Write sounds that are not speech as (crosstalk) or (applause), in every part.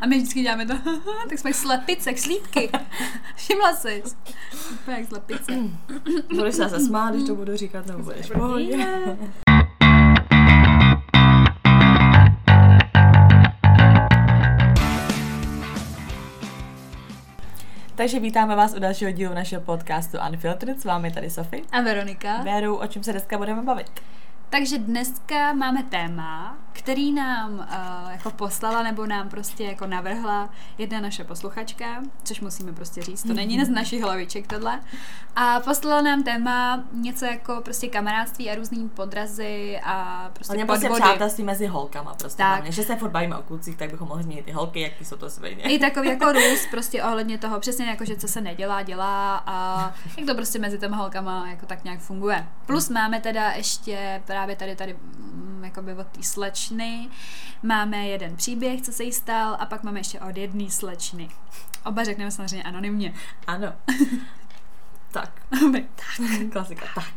A my vždycky děláme to, (laughs) tak jsme jak slepice, jak slípky. (laughs) Všimla jsi? Úplně jak slepice. (clears throat) Budeš se zase smát, když to budu říkat, nebo budeš v pohodě. Takže vítáme vás u dalšího dílu našeho podcastu Unfiltered. S vámi tady Sofie. A Veronika. Veru, o čem se dneska budeme bavit? Takže dneska máme téma, který nám uh, jako poslala nebo nám prostě jako navrhla jedna naše posluchačka, což musíme prostě říct, to není z našich hlaviček tohle. A poslala nám téma něco jako prostě kamarádství a různý podrazy a prostě Hlavně prostě přátelství mezi holkama prostě. Tak. Hlavně, že se furt bavíme o klucích, tak bychom mohli změnit ty holky, jaký jsou to svině. I takový jako (laughs) růst prostě ohledně toho, přesně jako, že co se nedělá, dělá a jak to prostě mezi těmi holkama jako tak nějak funguje. Plus máme teda ještě právě tady, tady mm, jakoby od té slečny. Máme jeden příběh, co se jí stal a pak máme ještě od jedné slečny. Oba řekneme samozřejmě anonymně. Ano. (laughs) tak. tak. Klasika, tak.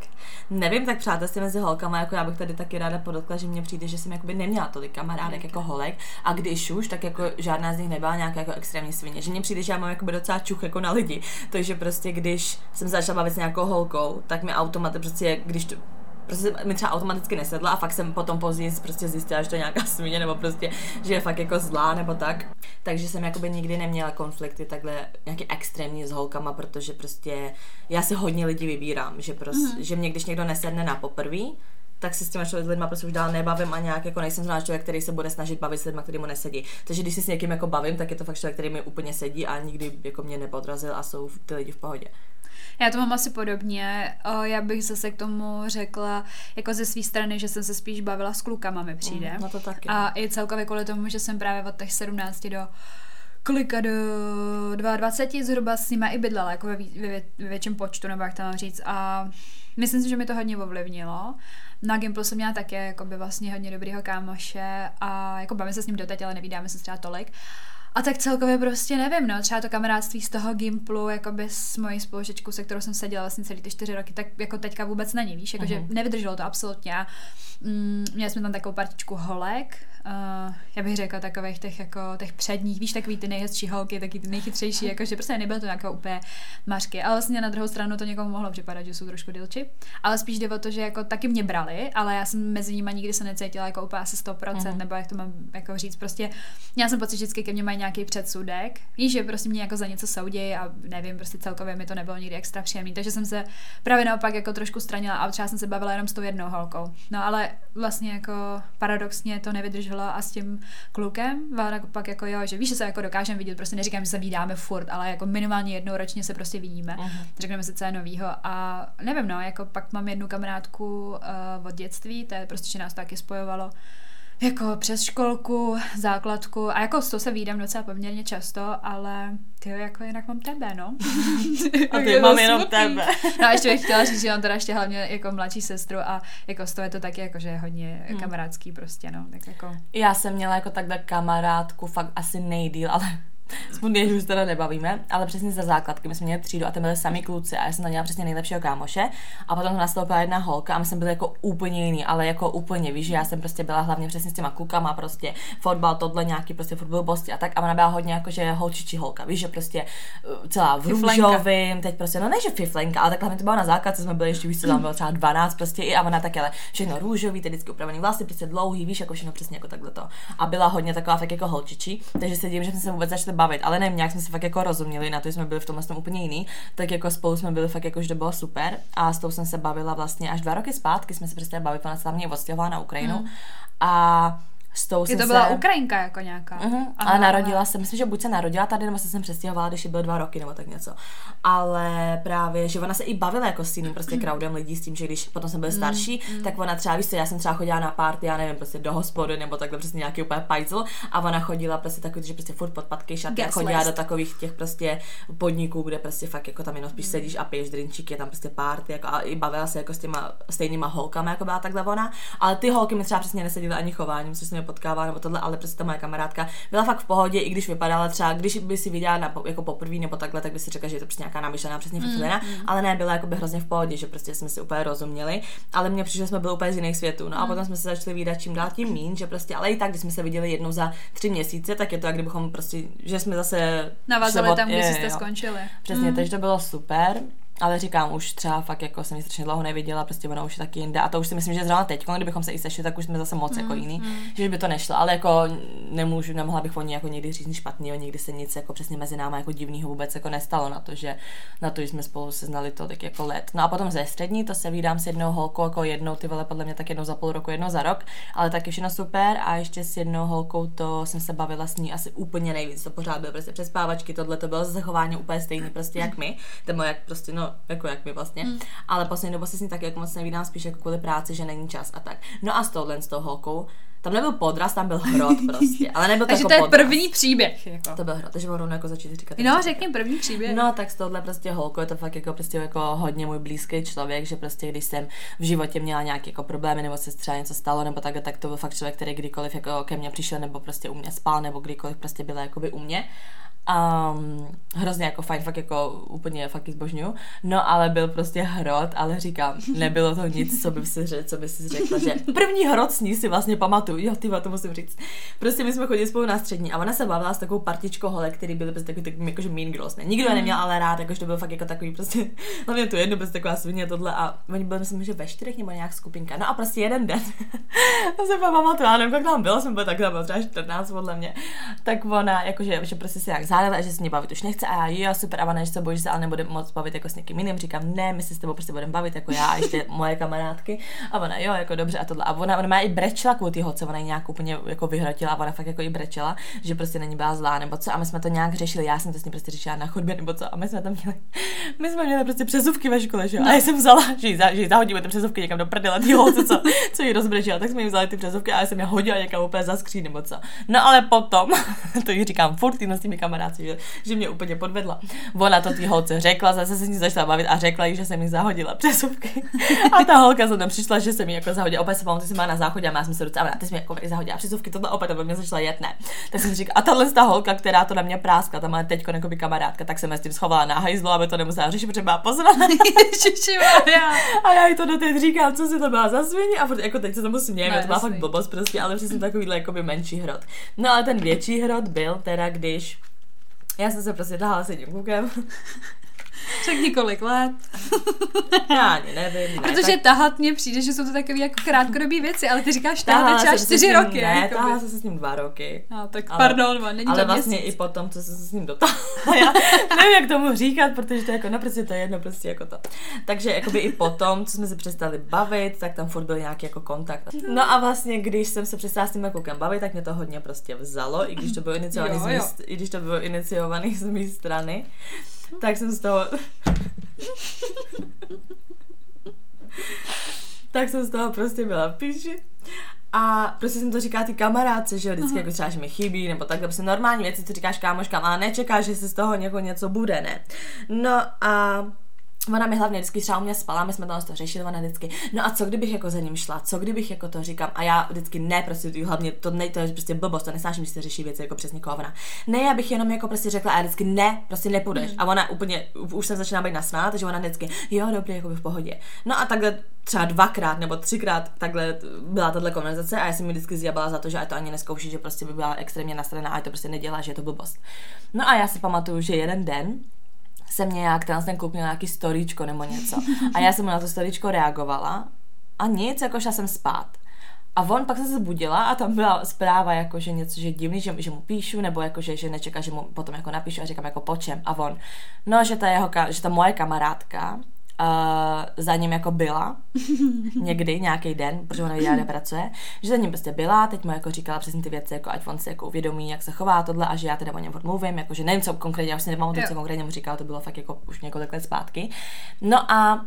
Nevím, tak přátelství mezi holkama, jako já bych tady taky ráda podotkla, že mně přijde, že jsem jakoby neměla tolik kamarádek jako holek a když už, tak jako žádná z nich nebyla nějaká jako extrémní svině. Že mně přijde, že já mám jakoby docela čuch jako na lidi. Takže prostě když jsem začala bavit s nějakou holkou, tak mi automaticky prostě, když to, prostě mi třeba automaticky nesedla a fakt jsem potom později prostě zjistila, že to je nějaká svině nebo prostě, že je fakt jako zlá nebo tak. Takže jsem jakoby nikdy neměla konflikty takhle nějaký extrémní s holkama, protože prostě já si hodně lidí vybírám, že prostě, mm-hmm. že mě když někdo nesedne na poprví, tak si s těma lidmi prostě už dál nebavím a nějak jako nejsem zrovna člověk, který se bude snažit bavit s lidmi, který mu nesedí. Takže když si s někým jako bavím, tak je to fakt člověk, který mi úplně sedí a nikdy jako mě nepodrazil a jsou ty lidi v pohodě. Já to mám asi podobně. Já bych zase k tomu řekla, jako ze své strany, že jsem se spíš bavila s klukama, mi přijde. Mm, no to taky. A i celkově kvůli tomu, že jsem právě od těch 17 do kolika do 22 zhruba s nima i bydlela, jako ve, ve, ve větším počtu, nebo jak to mám říct. A myslím si, že mi to hodně ovlivnilo. Na Gimplu jsem měla také jako by vlastně hodně dobrýho kámoše a jako bavím se s ním doteď, ale nevídáme se třeba tolik. A tak celkově prostě nevím, no, třeba to kamarádství z toho Gimplu, by s mojí spolužečkou, se kterou jsem seděla vlastně celý ty čtyři roky, tak jako teďka vůbec není, víš, jakože uh-huh. nevydrželo to absolutně. Mm, měli jsme tam takovou partičku holek, uh, já bych řekla takových těch jako těch předních, víš, takový ty nejhezčí holky, taky ty nejchytřejší, jakože prostě nebylo to nějaké úplně mařky, ale vlastně na druhou stranu to někomu mohlo připadat, že jsou trošku dilči, ale spíš jde o to, že jako taky mě brali, ale já jsem mezi nimi nikdy se necítila jako úplně asi 100%, uh-huh. nebo jak to mám jako říct, prostě já jsem pocit, že vždycky ke mně mají nějaký předsudek, víš, že prostě mě jako za něco soudí a nevím, prostě celkově mi to nebylo nikdy extra příjemný, takže jsem se právě naopak jako trošku stranila a třeba jsem se bavila jenom s tou jednou holkou. No ale vlastně jako paradoxně to nevydrželo a s tím klukem, a pak jako jo, že víš, že se jako dokážeme vidět, prostě neříkám, že se vídáme furt, ale jako minimálně jednou ročně se prostě vidíme, uh-huh. řekneme si, co je novýho. A nevím, no, jako pak mám jednu kamarádku uh, od dětství, to je prostě, že nás taky spojovalo jako přes školku, základku a jako s tou se výdám docela poměrně často, ale ty jako jinak mám tebe, no. (laughs) a ty mám jenom tebe. no a ještě bych chtěla říct, že mám teda ještě hlavně jako mladší sestru a jako z toho je to taky jako, že je hodně hmm. kamarádský prostě, no. Tak jako... Já jsem měla jako takhle kamarádku fakt asi nejdíl, ale Smutně, že už teda nebavíme, ale přesně za základky. My jsme měli třídu a tam byli sami kluci a já jsem tam měla přesně nejlepšího kámoše. A potom nastoupila jedna holka a my jsme byli jako úplně jiný, ale jako úplně, víš, že já jsem prostě byla hlavně přesně s těma klukama, prostě fotbal, tohle nějaký prostě fotbal bosti a tak. A ona byla hodně jako, že holčičí holka, víš, že prostě uh, celá v růžovým, teď prostě, no ne, že fiflenka, ale takhle mi to bylo na základce, jsme byli ještě, víš, tam bylo třeba 12 prostě i a ona tak, ale všechno růžový, teď vždycky upravený vlasy, prostě dlouhý, víš, jako všechno přesně jako takhle to. A byla hodně taková fakt jako holčičí, takže se dívím, že jsme se vůbec začali bavit, ale nevím, nějak jsme se fakt jako rozuměli, na to jsme byli v tomhle tom úplně jiný, tak jako spolu jsme byli fakt jako, že to bylo super a s tou jsem se bavila vlastně až dva roky zpátky, jsme se prostě bavili, ona se tam mě odstěhovala na Ukrajinu mm. a s tou jsem to byla se... Ukrajinka jako nějaká. Uh-huh. Aha, ale narodila se, myslím, že buď se narodila tady, nebo se jsem přestěhovala, když jí bylo dva roky, nebo tak něco. Ale právě, že ona se i bavila jako s jiným prostě crowdem lidí s tím, že když potom jsem byl mm, starší, mm. tak ona třeba, víš co, já jsem třeba chodila na party, já nevím, prostě do hospody, nebo takhle prostě nějaký úplně pajzl a ona chodila prostě takový, že prostě furt podpatky, šaty a chodila do takových těch prostě podniků, kde prostě fakt jako tam jenom spíš mm. sedíš a piješ drinčíky, je tam prostě party, jako, a i bavila se jako s těma stejnýma holkama, jako byla takhle ona, ale ty holky mi třeba přesně nesedily ani chováním, což se nepotkává nebo tohle, ale prostě ta moje kamarádka byla fakt v pohodě, i když vypadala třeba, když by si viděla na, jako poprvé nebo takhle, tak by si řekla, že je to prostě nějaká namyšlená, přesně mm, mm. ale ne, byla jako by hrozně v pohodě, že prostě jsme si úplně rozuměli, ale mně přišlo, že jsme byli úplně z jiných světů. No a mm. potom jsme se začali výdat čím dál tím mín, že prostě, ale i tak, když jsme se viděli jednou za tři měsíce, tak je to, jak kdybychom prostě, že jsme zase navazali tam, kde jste skončili. Přesně, mm. takže to bylo super. Ale říkám, už třeba fakt jako jsem ji strašně dlouho neviděla, prostě ona už je taky jinde. A to už si myslím, že zrovna teď, kdybychom se i sešli, tak už jsme zase moc mm, jako jiný, mm. že by to nešlo. Ale jako nemůžu, nemohla bych o ní jako někdy říct nic špatného, nikdy se nic jako přesně mezi námi jako divného vůbec jako nestalo na to, že na to, že jsme spolu se znali tolik jako let. No a potom ze střední, to se vídám s jednou holkou jako jednou, ty vole podle mě tak jednou za půl roku, jednou za rok, ale taky všechno super. A ještě s jednou holkou to jsem se bavila s ní asi úplně nejvíc. To pořád bylo prostě přespávačky, tohle to bylo zachování úplně stejný prostě jak my, nebo jak prostě no, jako jak my vlastně. Mm. Ale poslední dobou se s ní tak jako moc nevídám spíš jako kvůli práci, že není čas a tak. No a s touhle s tou holkou, tam nebyl podraz, tam byl hrot (laughs) prostě, ale nebyl to Takže jako to je podraz. první příběh. Jako. To byl hrot, takže budu jako začít říkat. No, řekni první příběh. No, tak s touhle prostě holkou je to fakt jako prostě jako hodně můj blízký člověk, že prostě když jsem v životě měla nějaké jako problémy nebo se třeba něco stalo nebo tak, tak to byl fakt člověk, který kdykoliv jako ke mně přišel nebo prostě u mě spal nebo kdykoliv prostě byl jakoby u mě Um, hrozně jako fajn, fakt jako úplně fakt zbožňuju. No ale byl prostě hrot, ale říkám, (laughs) nebylo to nic, co by si, řekl, co by si řekla, že první hrot s ní si vlastně pamatuju, jo, ty to musím říct. Prostě my jsme chodili spolu na střední a ona se bavila s takovou partičkou hole, který byly prostě takový, takový jakože mean girls, ne? Nikdo je neměl ale rád, jakože to byl fakt jako takový prostě, (laughs) hlavně to jedno, prostě taková svině tohle a oni byli, myslím, že ve čtyřech nebo nějak skupinka. No a prostě jeden den, to se pamatuju, já nevím, jak tam bylo, jsem byla tak tam třeba 14 podle mě, tak ona, jakože, že prostě si jak a že se mě bavit už nechce a já, jo, super, a že se bojíš se, ale nebude moc bavit jako s někým jiným. Říkám, ne, my se s tebou prostě budeme bavit jako já a ještě (laughs) moje kamarádky. A ona, jo, jako dobře a tohle. A ona, ona má i brečela kvůli té holce, ona ji nějak úplně jako vyhrotila a ona fakt jako i brečela, že prostě není byla zlá nebo co. A my jsme to nějak řešili, já jsem to s ní prostě řešila na chodbě nebo co. A my jsme tam měli, my jsme měli prostě přezuvky ve škole, že jo. No. A já jsem vzala, že ji, za, že ji zahodíme ty přezuvky někam do prdele, ty holce, co, co ji rozbrečela, tak jsme jí vzali ty přezuvky a já jsem je hodila někam úplně za skříň nebo co. No ale potom, (laughs) to jí říkám furt s těmi kamarádci, že, že mě úplně podvedla. Ona to ty holce řekla, zase se ní začala bavit a řekla jí, že jsem mi zahodila přesuvky. A ta holka za mnou přišla, že jsem mi jako zahodila. Opět se pamatuju, že jsem na záchodě a já jsem se ruce a ty jsi mi jako zahodila přesuvky, tohle opět to mě začala jet, ne. Tak jsem říkala, a tahle ta holka, která to na mě práskla, ta má teď jako kamarádka, tak jsem s tím schovala na hajzlu, aby to nemusela řešit, protože byla pozvaná. a já jí to doteď říkám, co si to byla za svině a jako teď se tomu smějeme, no, to má fakt blbost prostě, ale přesně takovýhle jako by menší hrot. No ale ten větší hrot byl teda, když já jsem se prostě tahala s jedním klukem. (laughs) Řekni kolik let. (laughs) Já ani nevím. Ne, Protože tak... tahat mně přijde, že jsou to takové jako krátkodobé věci, ale ty říkáš tahat třeba čtyři roky. Ne, tahala jsem se s ním dva roky. No, tak ale, pardon, není Ale to vlastně měsíc. i potom, co jsem se s ním dotáhla. (laughs) Já nevím, jak tomu říkat, protože to je jako, no prostě to je jedno, prostě jako to. Takže jakoby i potom, co jsme se přestali bavit, tak tam furt byl nějaký jako kontakt. No a vlastně, když jsem se přestala s tím klukem bavit, tak mě to hodně prostě vzalo, i když to bylo iniciovaný, jo, z, mý, i když to bylo iniciovaný z mé strany tak jsem z toho... tak jsem z toho prostě byla v píči. A prostě jsem to říká ty kamarádce, že vždycky jako třeba, že mi chybí, nebo takhle prostě normální věci, co říkáš kámoškám, ale nečekáš, že se z toho něko něco bude, ne. No a Ona mi hlavně vždycky třeba u mě spala, my jsme to to řešili, ona vždycky, no a co kdybych jako za ním šla, co kdybych jako to říkám a já vždycky ne, prostě hlavně to, ne, to je prostě blbost, to nesnáším, že se řeší věci jako přesně jako ona. Ne, já bych jenom jako prostě řekla a já vždycky ne, prostě nepůjdeš. Mm. A ona úplně, už jsem začíná být nasná, takže ona vždycky, jo, dobrý, jako v pohodě. No a takhle třeba dvakrát nebo třikrát takhle byla tahle konverzace a já jsem mi vždycky zjabala za to, že to ani neskouší, že prostě by byla extrémně nastraná a to prostě nedělá, že je to blbost. No a já si pamatuju, že jeden den jsem nějak, ten, ten měl nějaký storíčko nebo něco. A já jsem mu na to storíčko reagovala a nic, jako šla jsem spát. A on pak se zbudila a tam byla zpráva, jako, že něco, že divný, že, že mu píšu, nebo jako, že, že nečeká, že mu potom jako napíšu a říkám jako po čem. A on, no, že ta, jeho, že ta moje kamarádka uh, za ním jako byla (laughs) někdy, nějaký den, protože ona věděla, kde pracuje, že za ním prostě byla, teď mu jako říkala přesně ty věci, jako ať on si jako uvědomí, jak se chová tohle a že já teda o něm mluvím, jako že nevím, co konkrétně, já si nemám co konkrétně mu říkala, to bylo fakt jako už několik let zpátky. No a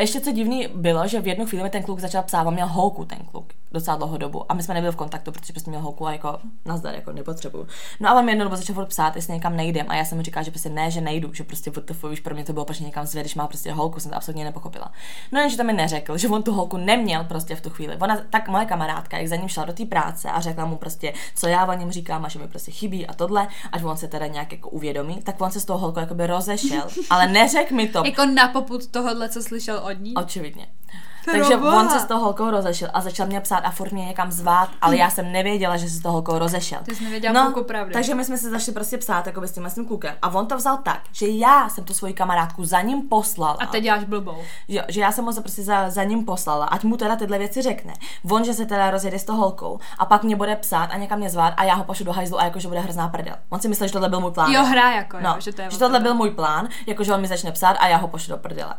ještě co divný bylo, že v jednu chvíli mi ten kluk začal psát, on měl holku ten kluk. Docela dlouhou dobu a my jsme nebyli v kontaktu, protože prostě měl holku a jako nazdar, jako nepotřebuju. No a on mi jednou dobu začal psát, jestli někam nejdem a já jsem mu říkala, že prostě ne, že nejdu, že prostě WTF, už pro mě to bylo prostě někam zvěd, když má prostě holku, jsem to absolutně nepochopila. No jenže to mi neřekl, že on tu holku neměl prostě v tu chvíli. Ona, tak moje kamarádka, jak za ním šla do té práce a řekla mu prostě, co já o něm říkám a že mi prostě chybí a tohle, až on se teda nějak jako uvědomí, tak on se s tou holkou jakoby rozešel, (laughs) ale neřekl mi to. jako na poput tohohle, co slyšel od ní? Očividně. Takže on se s tou holkou rozešel a začal mě psát a furt mě někam zvát, ale já jsem nevěděla, že se s tou holkou rozešel. Ty jsi nevěděla no, pravdy. Takže my jsme se začali prostě psát jako s tím, s tím klukem. A on to vzal tak, že já jsem tu svoji kamarádku za ním poslala. A teď děláš blbou. Jo, že já jsem ho prostě za, za ním poslala, ať mu teda tyhle věci řekne. On, že se teda rozjede s tou holkou a pak mě bude psát a někam mě zvát a já ho pošlu do hajzlu a jakože bude hrozná prdel. On si myslel, že tohle byl můj plán. Jo, hra jako, no, jo, že, to je že tohle byl můj plán, jakože on mi začne psát a já ho pošlu do prdele.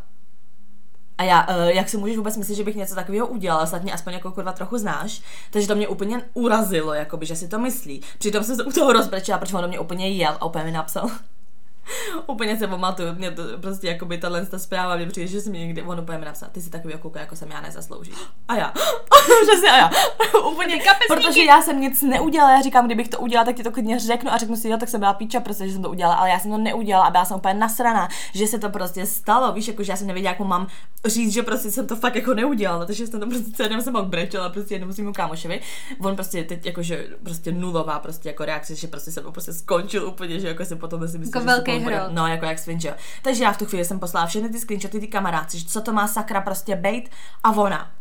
A já, uh, jak si můžeš vůbec myslet, že bych něco takového udělala, snad mě aspoň jako kurva trochu znáš, takže to mě úplně urazilo, jakoby, že si to myslí. Přitom jsem se u toho rozbrečela, protože on do mě úplně jel a úplně mi napsal, (laughs) úplně se pamatuju, mě to prostě jako by tahle ta zpráva mě přijde, že jsem někdy, on úplně mi napsal, ty si takový kluka, jako jsem já nezaslouží. A já, (laughs) přesně a já, (laughs) úplně, protože já jsem nic neudělala, já říkám, kdybych to udělala, tak ti to klidně řeknu a řeknu si, jo, tak jsem byla píča, prostě, že jsem to udělala, ale já jsem to neudělala a byla jsem úplně nasraná, že se to prostě stalo, víš, jako že já jsem nevěděla, jak mu mám říct, že prostě jsem to fakt jako neudělala, takže jsem to prostě celý den jsem brečela, prostě jednou svým kámošovi, on prostě teď jakože prostě nulová prostě jako reakce, že prostě jsem prostě skončil úplně, že jako si potom si myslím, jako že hrot. No, jako jak svin, Takže já v tu chvíli jsem poslala všechny ty screenshoty ty kamarádci, že co to má sakra prostě bejt a ona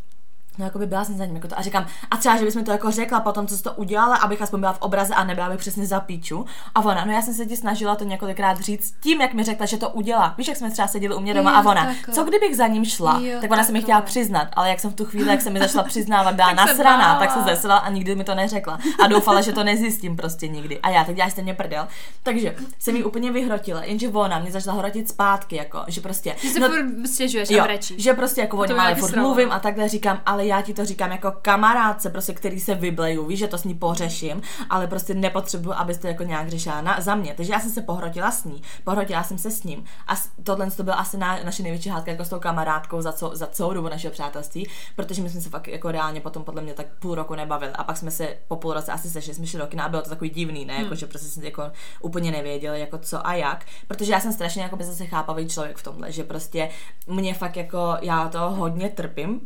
No, jako by byla jsem za ním, jako to. A říkám, a třeba, že bys mi to jako řekla potom, co jsi to udělala, abych aspoň byla v obraze a nebyla bych přesně za píču. A ona, no já jsem se ti snažila to několikrát říct tím, jak mi řekla, že to udělá. Víš, jak jsme třeba seděli u mě doma jo, a ona, tak. co kdybych za ním šla, jo, tak ona se mi chtěla přiznat, ale jak jsem v tu chvíli, jak se mi začala přiznávat, byla (laughs) nasraná, tak se zesla a nikdy mi to neřekla. A doufala, že to nezjistím prostě nikdy. A já, tak děláš stejně prdel. Takže se mi úplně vyhrotila, jenže ona mě začala hrotit zpátky, jako, že prostě. Že se no, stěžuješ jo, a že prostě jako o něm ale furt mluvím a takhle říkám, ale já ti to říkám jako kamarádce, prostě, který se vybleju, víš, že to s ní pořeším, ale prostě nepotřebuju, abys to jako nějak řešila na, za mě. Takže já jsem se pohrotila s ní, pohrotila jsem se s ním. A tohle to byl asi na, naše největší hádka jako s tou kamarádkou za, co, za celou dobu našeho přátelství, protože my jsme se fakt jako reálně potom podle mě tak půl roku nebavili. A pak jsme se po půl roce asi sešli, jsme šli do kina a bylo to takový divný, ne? Hmm. Jako, že prostě jsme jako úplně nevěděli, jako co a jak. Protože já jsem strašně jako by zase chápavý člověk v tomhle, že prostě mě fakt jako, já to hodně trpím,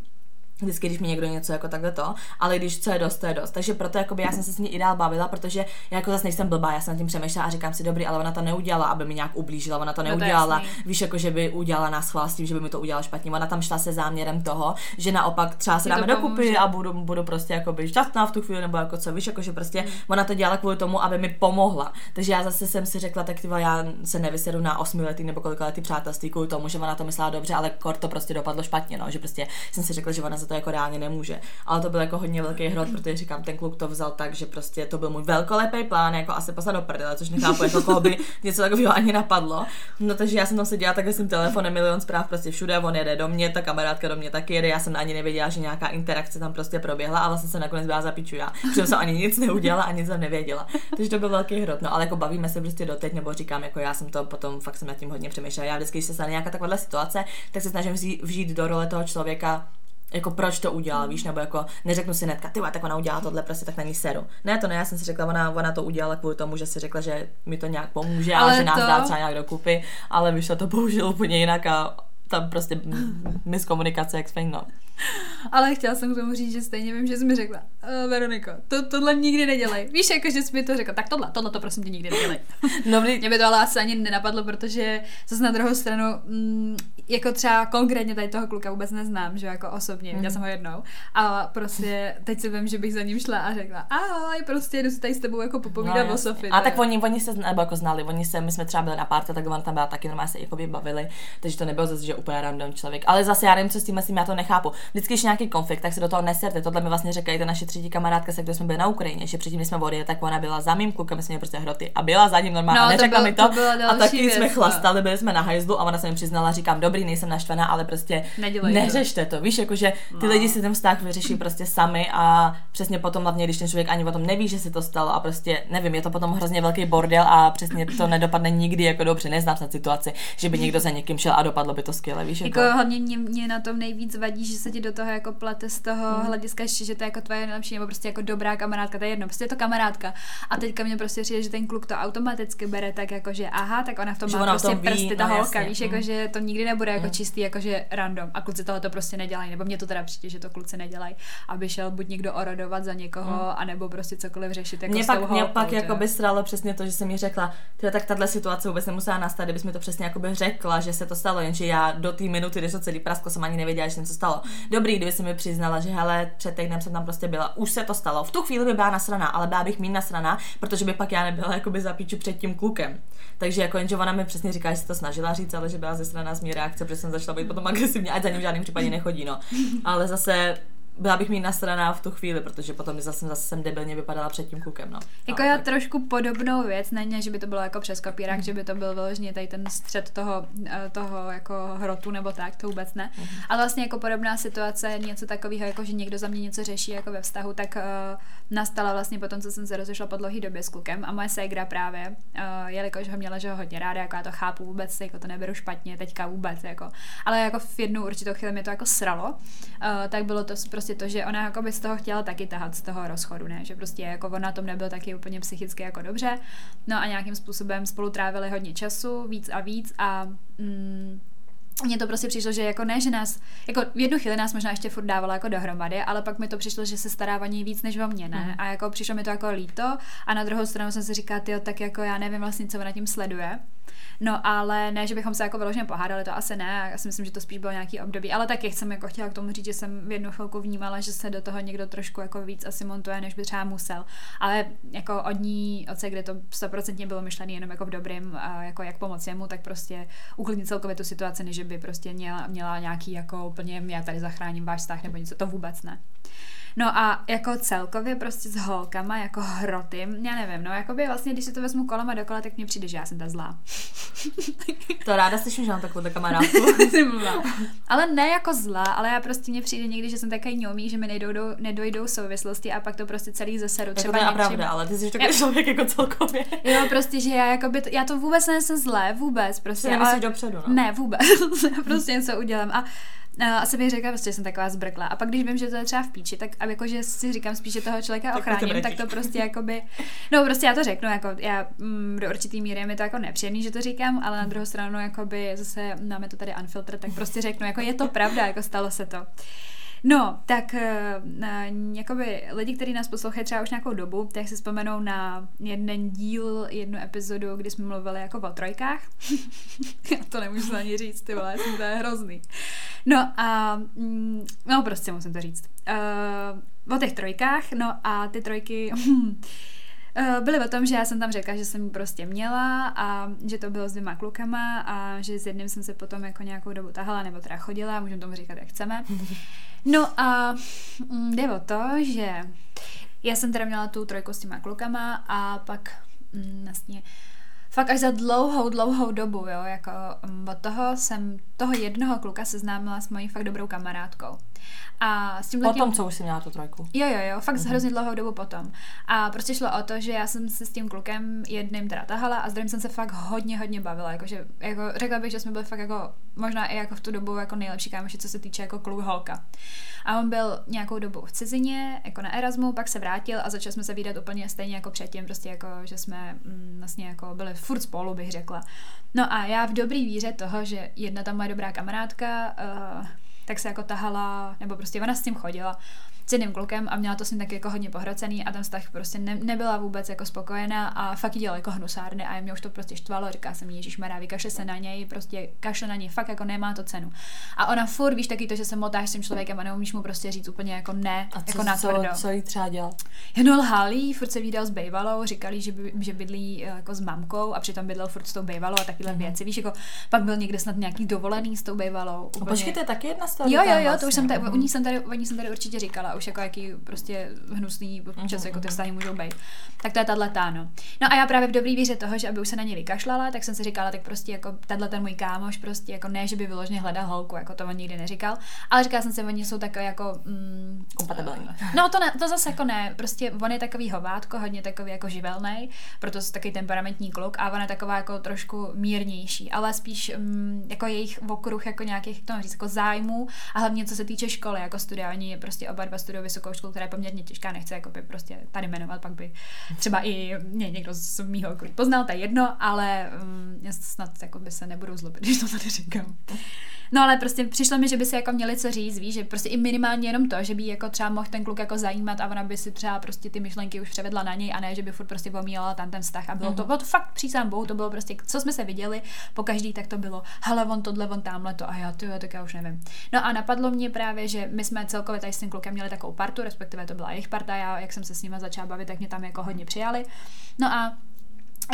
vždycky, když mi někdo něco jako takhle to, ale když co je dost, to je dost. Takže proto jakoby, já jsem se s ní i dál bavila, protože já jako zase nejsem blbá, já jsem nad tím přemýšlela a říkám si, dobrý, ale ona to neudělala, aby mi nějak ublížila, ona to no neudělala, to víš, jako že by udělala nás chvál s tím, že by mi to udělala špatně. Ona tam šla se záměrem toho, že naopak třeba se dáme dokupy a budu, budu prostě jako by šťastná v tu chvíli, nebo jako co, víš, jako že prostě mm. ona to dělala kvůli tomu, aby mi pomohla. Takže já zase jsem si řekla, tak tyva, já se nevysedu na osmiletý nebo kolik letý přátelství kvůli tomu, že ona to myslela dobře, ale kor to prostě dopadlo špatně, no, že prostě jsem si řekla, že ona za to jako reálně nemůže může. Ale to byl jako hodně velký hrot, protože říkám, ten kluk to vzal tak, že prostě to byl můj velkolepý plán, jako asi poslat do prdele, což nechápu, jako koho by (laughs) něco takového ani napadlo. No takže já jsem tam seděla takhle s tím telefonem, milion zpráv prostě všude, on jede do mě, ta kamarádka do mě taky jede, já jsem ani nevěděla, že nějaká interakce tam prostě proběhla a vlastně se nakonec byla zapíču já, protože jsem ani nic neudělala, ani nic jsem nevěděla. Takže to byl velký hrot, no ale jako bavíme se prostě doteď, nebo říkám, jako já jsem to potom fakt jsem nad tím hodně přemýšlela. Já vždycky, když se stane nějaká taková situace, tak se snažím vžít do role toho člověka, jako proč to udělal, víš, nebo jako neřeknu si netka, ty tak ona udělala tohle, prostě tak na ní seru. Ne, to ne, já jsem si řekla, ona, ona to udělala kvůli tomu, že si řekla, že mi to nějak pomůže, ale, ale že nás to... dá třeba nějak dokupy, ale vyšlo to (laughs) bohužel úplně jinak a tam prostě (sighs) miskomunikace, jak no. Ale chtěla jsem k tomu říct, že stejně vím, že jsi mi řekla, uh, Veroniko, to, tohle nikdy nedělej. Víš, jako že jsi mi to řekla, tak tohle, tohle to prosím tě nikdy nedělej. (laughs) No, mě by to ale asi ani nenapadlo, protože zase na druhou stranu, mm, jako třeba konkrétně tady toho kluka vůbec neznám, že jako osobně, mm. viděla jsem ho jednou. A prostě teď si vím, že bych za ním šla a řekla, ahoj, prostě jdu si tady s tebou jako popovídat no, o Sofii. A tak oni, oni se nebo jako znali, oni se, my jsme třeba byli na párce, tak on tam byla taky normálně se jako bavili, takže to nebylo zase, že úplně random člověk. Ale zase já nevím, co s tím, já to nechápu vždycky, když nějaký konflikt, tak se do toho neserte. Tohle mi vlastně říkají ta naše třetí kamarádka, se kterou jsme byli na Ukrajině, že předtím, jsme odjeli, tak ona byla za mým klukem, jsme měli prostě hroty a byla za ním normálně. No, neřekla mi to. to a taky věc, jsme no. chlastali, byli jsme na hajzlu a ona se mi přiznala, říkám, dobrý, nejsem naštvaná, ale prostě Nedělej neřešte to. Víš, jakože ty no. lidi si ten vztah vyřeší prostě sami a přesně potom, hlavně když ten člověk ani o tom neví, že se to stalo a prostě nevím, je to potom hrozně velký bordel a přesně to nedopadne nikdy jako dobře. Neznám situaci, že by někdo za někým šel a dopadlo by to skvěle, víš? Jako, jako hlavně mě, mě, na tom nejvíc vadí, že se ti do toho jako plete z toho hmm. hlediska, že to je jako tvoje nejlepší, nebo prostě jako dobrá kamarádka, to je jedno, prostě je to kamarádka. A teďka mě prostě přijde, že ten kluk to automaticky bere tak jako, že aha, tak ona v tom že má prostě tom ví, prsty, ta no, holka, jasně. víš, jako, hmm. že to nikdy nebude jako hmm. čistý, jako že random. A kluci tohle to prostě nedělají, nebo mě to teda přijde, že to kluci nedělají, aby šel buď někdo orodovat za někoho, hmm. anebo prostě cokoliv řešit. Jako mě pak, mě pak jako by stralo přesně to, že jsem mi řekla, tak tahle situace vůbec nemusela nastat, kdybys mi to přesně jako by řekla, že se to stalo, jenže já do té minuty, kdy se celý prasko, jsem ani nevěděla, že se stalo. Dobrý, kdyby se mi přiznala, že hele, před týdnem jsem tam prostě byla, už se to stalo. V tu chvíli by byla nasraná, ale byla bych méně nasraná, protože by pak já nebyla jako by zapíču před tím klukem. Takže jako jenže ona mi přesně říká, že se to snažila říct, ale že byla ze strany z mý reakce, protože jsem začala být potom agresivně, ať za ním v žádném případě nechodí, no. Ale zase byla bych mít straná v tu chvíli, protože potom zase, zase jsem debilně vypadala před tím klukem. No. Jako já tak. trošku podobnou věc, ne, že by to bylo jako přes kopírák, mm. že by to byl vyloženě tady ten střed toho, eh, toho jako hrotu nebo tak, to vůbec ne. Mm. Ale vlastně jako podobná situace, něco takového, jako že někdo za mě něco řeší jako ve vztahu, tak uh, nastala vlastně potom, co jsem se rozešla po dlouhé době s klukem a moje ségra právě, uh, jelikož ho měla, že ho hodně ráda, jako já to chápu vůbec, jako to neberu špatně, teďka vůbec, jako, ale jako v jednu určitou chvíli mi to jako sralo, uh, tak bylo to prostě to, že ona jako by z toho chtěla taky tahat z toho rozchodu, ne, že prostě jako ona tom nebyl taky úplně psychicky jako dobře, no a nějakým způsobem spolu trávili hodně času, víc a víc a mm, mně to prostě přišlo, že jako ne, že nás, jako v jednu chvíli nás možná ještě furt dávala jako dohromady, ale pak mi to přišlo, že se stará o něj víc než o mě, ne? Mm. A jako přišlo mi to jako líto a na druhou stranu jsem si říkala, jo, tak jako já nevím vlastně, co ona tím sleduje. No ale ne, že bychom se jako vyloženě pohádali, to asi ne, já si myslím, že to spíš bylo nějaký období, ale taky jsem jako chtěla k tomu říct, že jsem v jednu chvilku vnímala, že se do toho někdo trošku jako víc asi montuje, než by třeba musel. Ale jako od ní, od se, kde to stoprocentně bylo myšlené jenom jako v dobrým, jako jak pomoct jemu, tak prostě uklidnit celkově tu situaci, než by prostě měla, měla nějaký jako úplně já tady zachráním váš vztah nebo něco, to vůbec ne. No a jako celkově prostě s holkama, jako hroty, já nevím, no jako by vlastně, když si to vezmu kolem a dokola, tak mně přijde, že já jsem ta zlá. (laughs) to ráda slyším, že mám takovou kamarádku. (laughs) ale ne jako zlá, ale já prostě mně přijde někdy, že jsem takový ňomí, že mi nejdou, do, nedojdou souvislosti a pak to prostě celý zaseru. Třeba to je pravda, ale ty jsi takový člověk jako celkově. jo, prostě, že já jako by to, já to vůbec nejsem zlé, vůbec. Prostě, ale, dopředu, no. Ne, vůbec. (laughs) prostě něco udělám. A asi bych řekla, prostě jsem taková zbrkla. A pak, když vím, že to je třeba v píči, tak aby jako, že si říkám spíš, že toho člověka tak ochráním, to tak to prostě jako by, no prostě já to řeknu, jako já mm, do určitý míry je mi to jako nepříjemný, že to říkám, ale na druhou stranu jako by zase máme to tady unfilter, tak prostě řeknu, jako je to pravda, jako stalo se to. No, tak uh, jakoby lidi, kteří nás poslouchají třeba už nějakou dobu, tak si vzpomenou na jeden díl, jednu epizodu, kdy jsme mluvili jako o trojkách. (laughs) Já to nemůžu ani říct, ty vole, jsem to je hrozný. No a, mm, no prostě musím to říct. Uh, o těch trojkách, no a ty trojky... Eh, byly o tom, že já jsem tam řekla, že jsem ji prostě měla a že to bylo s dvěma klukama a že s jedním jsem se potom jako nějakou dobu tahala nebo teda chodila, můžeme tomu říkat, jak chceme. (laughs) No a mm, jde o to, že já jsem teda měla tu trojku s těma klukama a pak mm, vlastně fakt až za dlouhou, dlouhou dobu, jo, jako um, od toho jsem toho jednoho kluka seznámila s mojí fakt dobrou kamarádkou. A s tím Potom, co už jsem měla tu trojku. Jo, jo, jo, fakt mm-hmm. hrozně dlouhou dobu potom. A prostě šlo o to, že já jsem se s tím klukem jedným teda tahala a s druhým jsem se fakt hodně, hodně bavila. Jakože, jako, řekla bych, že jsme byli fakt jako, možná i jako v tu dobu jako nejlepší kámoši, co se týče jako kluk holka. A on byl nějakou dobu v cizině, jako na Erasmu, pak se vrátil a začali jsme se výdat úplně stejně jako předtím, prostě jako, že jsme mm, vlastně jako byli furt spolu, bych řekla. No a já v dobrý víře toho, že jedna ta moje dobrá kamarádka uh, tak se jako tahala, nebo prostě ona s tím chodila s jedným klukem a měla to s ním taky jako hodně pohrocený a ten vztah prostě ne, nebyla vůbec jako spokojená a fakt dělala jako hnusárny a mě už to prostě štvalo, říká jsem jí, Ježíš Mará, vykaše se na něj, prostě kašle na něj, fakt jako nemá to cenu. A ona furt, víš, taky to, že se motáš s tím člověkem a neumíš mu prostě říct úplně jako ne, a jako na co, co jí třeba dělal? No lhali, furt se výdal s bejvalou, říkali, že, by, že bydlí eh, jako s mamkou a přitom bydlel furt s tou bejvalou a takovéhle mm-hmm. věci. Víš, jako pak byl někde snad nějaký dovolený s tou bejvalou. Úplně. Počkej, to je taky jedna story. Jo, jo, jo, to už jsem tady, u ní jsem tady, o ní jsem tady určitě říkala už jako jaký prostě hnusný občas mm-hmm. jako ty vztahy můžou být. Tak to je tahle no. No a já právě v dobrý víře toho, že aby už se na ně vykašlala, tak jsem si říkala, tak prostě jako tenhle ten můj kámoš, prostě jako ne, že by vyloženě hledal holku, jako to on nikdy neříkal, ale říkala jsem si, oni jsou takové jako mm, kompatibilní. No to, ne, to zase jako ne, prostě on je takový hovátko, hodně takový jako živelný, proto je takový temperamentní kluk a ona je taková jako trošku mírnější, ale spíš mm, jako jejich okruh jako nějakých, to říct, jako zájmů a hlavně co se týče školy, jako studia, oni prostě oba dva studují vysokou školu, která je poměrně těžká, nechce jako by prostě tady jmenovat, pak by třeba i mě někdo z mýho okolí poznal, to je jedno, ale um, snad jako by se nebudou zlobit, (laughs) když to tady říkám. No ale prostě přišlo mi, že by si jako měli co říct, víš, že prostě i minimálně jenom to, že by jako třeba mohl ten kluk jako zajímat a ona by si třeba prostě ty myšlenky už převedla na něj a ne, že by furt prostě pomíjela tam ten vztah a bylo mm-hmm. to, bylo to fakt přísám bohu, to bylo prostě, co jsme se viděli, po každý tak to bylo, hele, on tohle, on tamhle to a já to, tak já už nevím. No a napadlo mě právě, že my jsme celkově tady s tím klukem měli takovou partu, respektive to byla jejich parta, já jak jsem se s nimi začala bavit, tak mě tam jako hodně přijali. No a a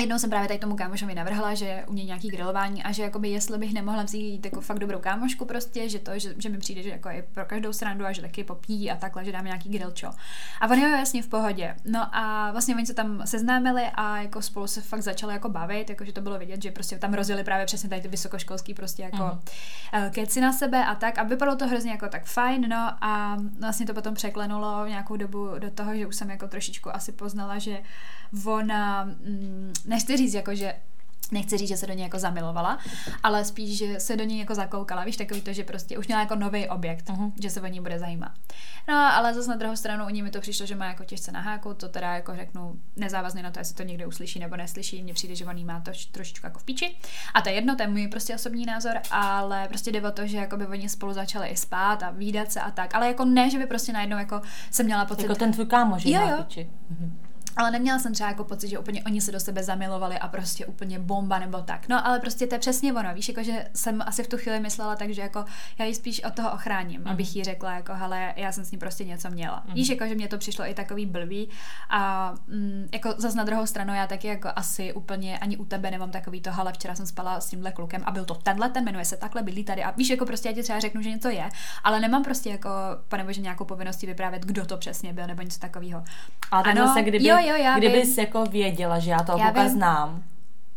jednou jsem právě tady tomu kámošovi navrhla, že u mě nějaký grilování a že jakoby jestli bych nemohla vzít jako fakt dobrou kámošku prostě, že to, že, že mi přijde, že jako je pro každou srandu a že taky popí a takhle, že dáme nějaký grillčo. A on je jasně v pohodě. No a vlastně oni se tam seznámili a jako spolu se fakt začali jako bavit, jako že to bylo vidět, že prostě tam rozjeli právě přesně tady ty vysokoškolský prostě jako uh-huh. keci na sebe a tak a vypadalo to hrozně jako tak fajn, no a vlastně to potom překlenulo nějakou dobu do toho, že už jsem jako trošičku asi poznala, že ona, mm, nechci říct, jako že nechci říct, že se do něj jako zamilovala, ale spíš, že se do něj jako zakoukala, víš, takový to, že prostě už měla jako nový objekt, uh-huh. že se o ní bude zajímat. No, ale zase na druhou stranu u ní mi to přišlo, že má jako těžce na háku, to teda jako řeknu nezávazně na to, jestli to někdo uslyší nebo neslyší, mně přijde, že on jí má to trošičku jako v píči. A to je jedno, to je můj prostě osobní názor, ale prostě jde o to, že jako by oni spolu začali i spát a výdat se a tak, ale jako ne, že by prostě najednou jako se měla pocit. Jako ten tvůj kámoš, jo, jo. Píči. Uh-huh. Ale neměla jsem třeba jako pocit, že úplně oni se do sebe zamilovali a prostě úplně bomba nebo tak. No ale prostě to je přesně ono, víš, jako že jsem asi v tu chvíli myslela tak, že jako já ji spíš od toho ochráním, mm. abych jí řekla jako hele, já jsem s ní prostě něco měla. Mm. Víš, jako že mě to přišlo i takový blbý a mm, jako zase na druhou stranu já taky jako asi úplně ani u tebe nemám takový to, hele, včera jsem spala s tímhle klukem a byl to tenhle, ten jmenuje se takhle, bydlí tady a víš, jako prostě já ti třeba řeknu, že něco je, ale nemám prostě jako, pane bože, nějakou povinnosti vyprávět, kdo to přesně byl nebo něco takového. A ano, zase, kdyby, jo, jo, já kdybys jako věděla, že já toho kluka znám,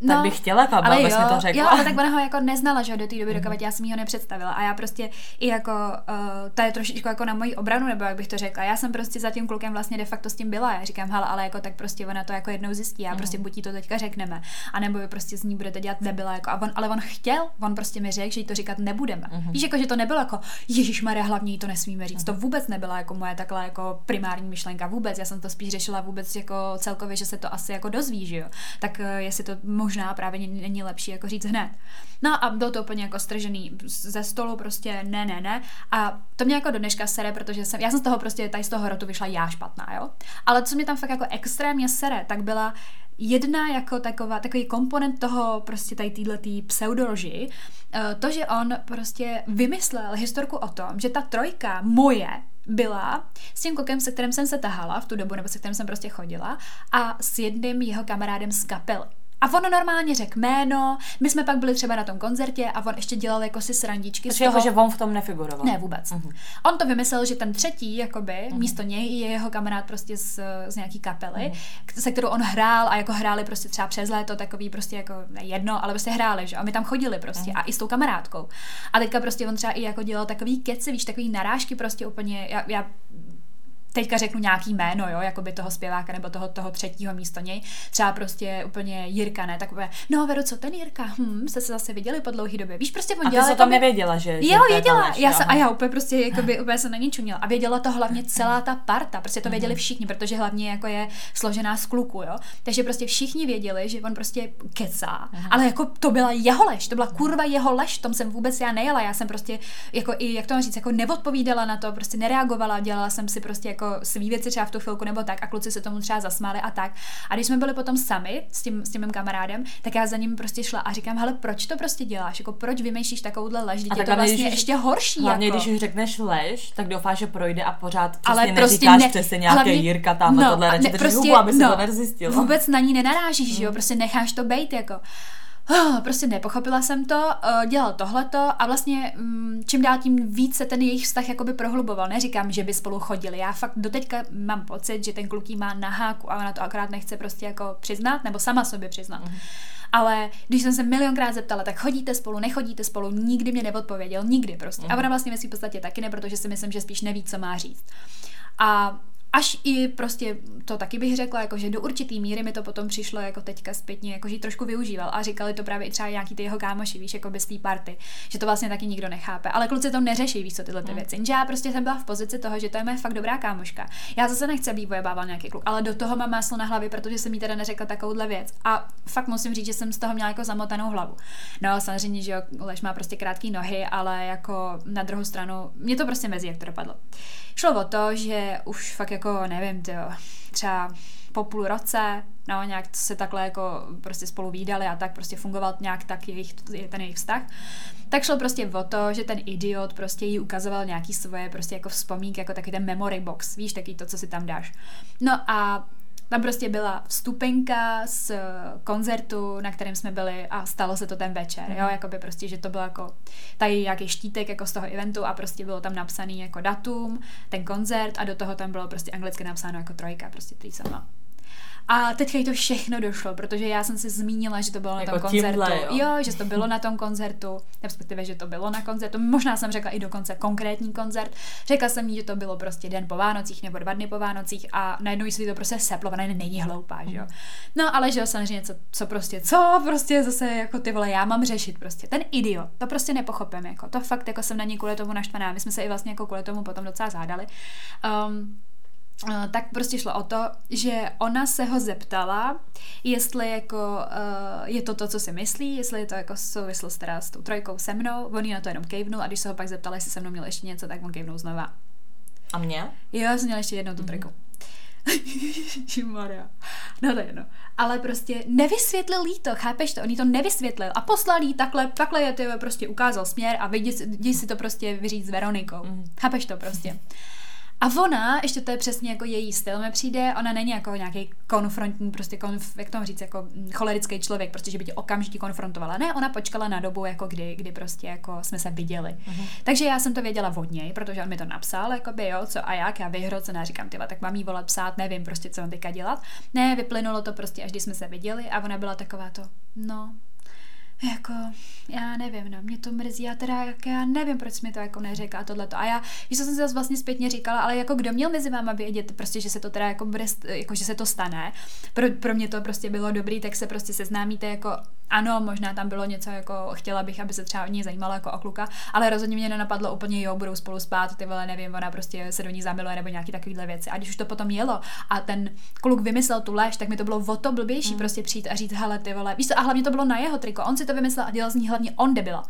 No, tak bych chtěla, aby ale jo, mi to řekla. Jo, ale tak ona ho jako neznala, že do té doby, dokud já jsem ho nepředstavila. A já prostě i jako, uh, to je trošičku jako na moji obranu, nebo jak bych to řekla. Já jsem prostě za tím klukem vlastně de facto s tím byla. Já říkám, hele, ale jako tak prostě ona to jako jednou zjistí. A prostě buď jí to teďka řekneme, anebo vy prostě z ní budete dělat debila. Jako, a on, ale on chtěl, on prostě mi řekl, že jí to říkat nebudeme. Uh-huh. Víš, jako, že to nebylo jako, Ježíš Maria, hlavně jí to nesmíme říct. Uh-huh. To vůbec nebyla jako moje takhle jako primární myšlenka. Vůbec. Já jsem to spíš řešila vůbec jako celkově, že se to asi jako dozví, že jo. Tak uh, jestli to možná právě není lepší jako říct hned. No a bylo to úplně jako stržený ze stolu, prostě ne, ne, ne. A to mě jako do dneška sere, protože jsem, já jsem z toho prostě, tady z toho rotu vyšla já špatná, jo. Ale co mě tam fakt jako extrémně sere, tak byla jedna jako taková, takový komponent toho prostě tady týhletý pseudoloži, eh, to, že on prostě vymyslel historku o tom, že ta trojka moje byla s tím kokem, se kterým jsem se tahala v tu dobu, nebo se kterým jsem prostě chodila, a s jedným jeho kamarádem z kapely. A on normálně řekl jméno, my jsme pak byli třeba na tom koncertě a on ještě dělal jako si srandičky. Takže jako, že on v tom nefiguroval. Ne, vůbec. Uh-huh. On to vymyslel, že ten třetí, jakoby, uh-huh. místo něj je jeho kamarád prostě z, z nějaký kapely, uh-huh. se kterou on hrál a jako hráli prostě třeba přes léto, takový prostě jako ne jedno, ale prostě hráli, že? A my tam chodili prostě uh-huh. a i s tou kamarádkou. A teďka prostě on třeba i jako dělal takový keci, víš, takový narážky prostě úplně, já, já teďka řeknu nějaký jméno, jo, jako by toho zpěváka nebo toho, toho třetího místo něj, třeba prostě úplně Jirka, ne, takové, no Veru, co ten Jirka, hm, jste se zase viděli po dlouhé době, víš, prostě on a ty tam nevěděla, že, Jo, věděla, já se, a já úplně prostě, jako by, úplně jsem na ní čuměla. A věděla to hlavně celá ta parta, prostě to věděli mhm. všichni, protože hlavně jako je složená z kluku, jo, takže prostě všichni věděli, že on prostě kecá, uh-huh. ale jako to byla jeho lež, to byla kurva jeho lež, tom jsem vůbec já nejela, já jsem prostě jako i, jak to mám říct, jako neodpovídala na to, prostě nereagovala, dělala jsem si prostě jako jako svý věci třeba v tu chvilku nebo tak a kluci se tomu třeba zasmáli a tak. A když jsme byli potom sami s tím, s tím mým kamarádem, tak já za ním prostě šla a říkám, hele, proč to prostě děláš? Jako proč vymýšlíš takovouhle lež? A je to vlastně když, ještě horší. Hlavně, jako. když řekneš lež, tak doufáš, že projde a pořád přesně Ale prostě neříkáš ne, přesně nějaké hlavně, Jirka tam no, tohle, ne, prostě, hubu, aby no, to nezjistil. Vůbec na ní nenarážíš, mm. jo, prostě necháš to bejt, jako. Oh, prostě nepochopila jsem to, uh, dělal tohleto a vlastně um, čím dál tím víc se ten jejich vztah jakoby prohluboval. Neříkám, že by spolu chodili. Já fakt doteďka mám pocit, že ten kluk má na háku a ona to akorát nechce prostě jako přiznat, nebo sama sobě přiznat. Mm. Ale když jsem se milionkrát zeptala, tak chodíte spolu, nechodíte spolu, nikdy mě neodpověděl, nikdy prostě. Mm. A ona vlastně ve v podstatě taky ne, protože si myslím, že spíš neví, co má říct. A až i prostě, to taky bych řekla, jako že do určitý míry mi to potom přišlo jako teďka zpětně, jako že trošku využíval a říkali to právě i třeba nějaký ty jeho kámoši, víš, jako bez té party, že to vlastně taky nikdo nechápe. Ale kluci to neřeší, víš, co tyhle ty mm. věci. Že já prostě jsem byla v pozici toho, že to je moje fakt dobrá kámoška. Já zase nechci, aby bával nějaký kluk, ale do toho mám máslo na hlavě, protože jsem jí teda neřekla takovouhle věc. A fakt musím říct, že jsem z toho měla jako zamotanou hlavu. No, samozřejmě, že jo, Lež má prostě krátké nohy, ale jako na druhou stranu, mě to prostě mezi, jak to dopadlo. Šlo o to, že už fakt jako, nevím, tyjo, třeba po půl roce, no nějak se takhle jako prostě spolu výdali a tak prostě fungoval nějak tak jejich, ten jejich vztah. Tak šlo prostě o to, že ten idiot prostě jí ukazoval nějaký svoje prostě jako vzpomínky, jako taky ten memory box, víš, taky to, co si tam dáš. No a tam prostě byla vstupenka z koncertu, na kterém jsme byli a stalo se to ten večer, mm. jo, mhm. jako by prostě, že to bylo jako tady nějaký štítek jako z toho eventu a prostě bylo tam napsaný jako datum, ten koncert a do toho tam bylo prostě anglicky napsáno jako trojka, prostě sama. A teďka jí to všechno došlo, protože já jsem si zmínila, že to bylo jako na tom koncertu. Tímhle, jo. jo, že to bylo na tom koncertu, respektive, že to bylo na koncertu. Možná jsem řekla i dokonce konkrétní koncert. Řekla jsem jí, že to bylo prostě den po Vánocích nebo dva dny po Vánocích a najednou si to prostě seplo, ona není hloupá, že jo. Mhm. No, ale že jo, samozřejmě, co, co prostě, co prostě zase jako ty vole, já mám řešit prostě. Ten idiot, to prostě nepochopím, jako to fakt, jako jsem na ní kvůli tomu naštvaná. My jsme se i vlastně jako kvůli tomu potom docela zádali. Um, tak prostě šlo o to, že ona se ho zeptala, jestli jako uh, je to to, co si myslí, jestli je to jako souvislost teda s tou trojkou se mnou, on na to jenom kejvnul a když se ho pak zeptala, jestli se mnou měl ještě něco, tak on kejvnul znova. A mě? Jo, já jsem měla ještě jednou tu mm-hmm. trojku. (laughs) Maria. No to je jedno. Ale prostě nevysvětlil jí to, chápeš to? On jí to nevysvětlil a poslal jí takhle, takhle je ty prostě ukázal směr a jdi si to prostě vyříct s Veronikou. Mm. Chápeš to prostě? (laughs) A ona, ještě to je přesně jako její styl, mi přijde, ona není jako nějaký konfrontní, prostě konf, jak tomu říct, jako mm, cholerický člověk, prostě, že by tě okamžitě konfrontovala. Ne, ona počkala na dobu, jako kdy, kdy prostě jako jsme se viděli. Uh-huh. Takže já jsem to věděla od něj, protože on mi to napsal, jako by jo, co a jak, já vyhrocená, říkám, tyva, tak mám jí volat psát, nevím prostě, co mám teďka dělat. Ne, vyplynulo to prostě, až když jsme se viděli a ona byla taková to, no, jako, já nevím, no, mě to mrzí, já teda, jak já nevím, proč mi to jako neřekla tohleto. A já, když jsem si zase vlastně zpětně říkala, ale jako kdo měl mezi váma vědět, prostě, že se to teda jako bude, jako, že se to stane. Pro, pro mě to prostě bylo dobrý, tak se prostě seznámíte jako ano, možná tam bylo něco jako, chtěla bych, aby se třeba o ní zajímalo jako o kluka, ale rozhodně mě nenapadlo úplně, jo, budou spolu spát, ty vole, nevím, ona prostě se do ní zamiluje nebo nějaký takovýhle věci. A když už to potom jelo a ten kluk vymyslel tu lež, tak mi to bylo o to blbější mm. prostě přijít a říct, hele, ty vole, víš co, a hlavně to bylo na jeho triko, on si to vymyslel a dělal z ní hlavně on debila.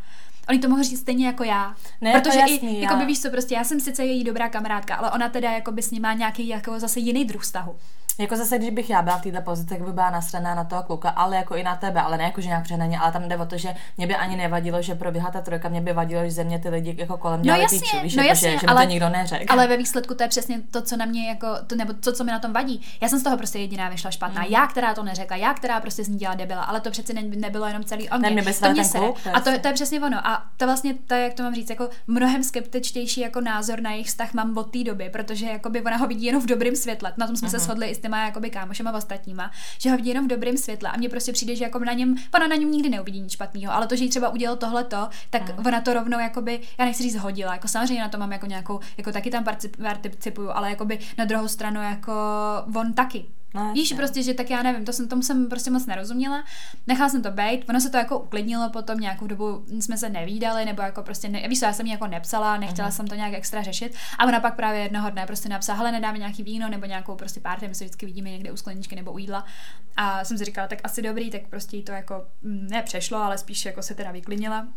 Oni to mohli říct stejně jako já. Ne, Protože jasný, i, jako by víš co, prostě já jsem sice její dobrá kamarádka, ale ona teda jako by s ní má nějaký jako zase jiný druh vztahu. Jako zase, když bych já byla v této pozici, tak by byla nasraná na toho kluka, ale jako i na tebe, ale ne jako že nějak přehnaně, ale tam jde o to, že mě by ani nevadilo, že probíhá ta trojka, mě by vadilo, že ze mě ty lidi jako kolem dělali no jasně, píču, víš, no jako, jasně, že, že ale, to nikdo neřekl. Ale ve výsledku to je přesně to, co na mě jako, to, nebo to, co mi na tom vadí. Já jsem z toho prostě jediná vyšla špatná. Mm. Já, která to neřekla, já, která prostě z ní dělala debila, ale to přece ne, nebylo jenom celý on. Ne, mě to mě ten kluk, a to, to, je přesně ono. A to vlastně, to, jak to mám říct, jako mnohem skeptičtější jako názor na jejich vztah mám od té doby, protože jako by ona ho vidí jenom v dobrém světle. Na tom jsme mm-hmm. se mhm. shodli těma jakoby kámošema ostatníma, že ho vidí jenom v dobrém světle a mně prostě přijde, že jako na něm, ona na něm nikdy neuvidí nic špatného, ale to, že jí třeba udělal tohleto, tak mm. ona to rovnou jakoby, já nechci říct hodila, jako samozřejmě na to mám jako nějakou, jako taky tam participuju, ale jakoby na druhou stranu jako on taky, No, Víš, prostě, že tak já nevím, to jsem, tomu jsem prostě moc nerozuměla. Nechala jsem to být, ono se to jako uklidnilo potom, nějakou dobu jsme se nevídali, nebo jako prostě, ne, víš, já jsem jí jako nepsala, nechtěla uh-huh. jsem to nějak extra řešit. A ona pak právě jednoho dne prostě napsala, hele, nedáme nějaký víno nebo nějakou prostě párty, my se vždycky vidíme někde u skleničky nebo u jídla. A jsem si říkala, tak asi dobrý, tak prostě to jako mm, nepřešlo, ale spíš jako se teda vyklidnila.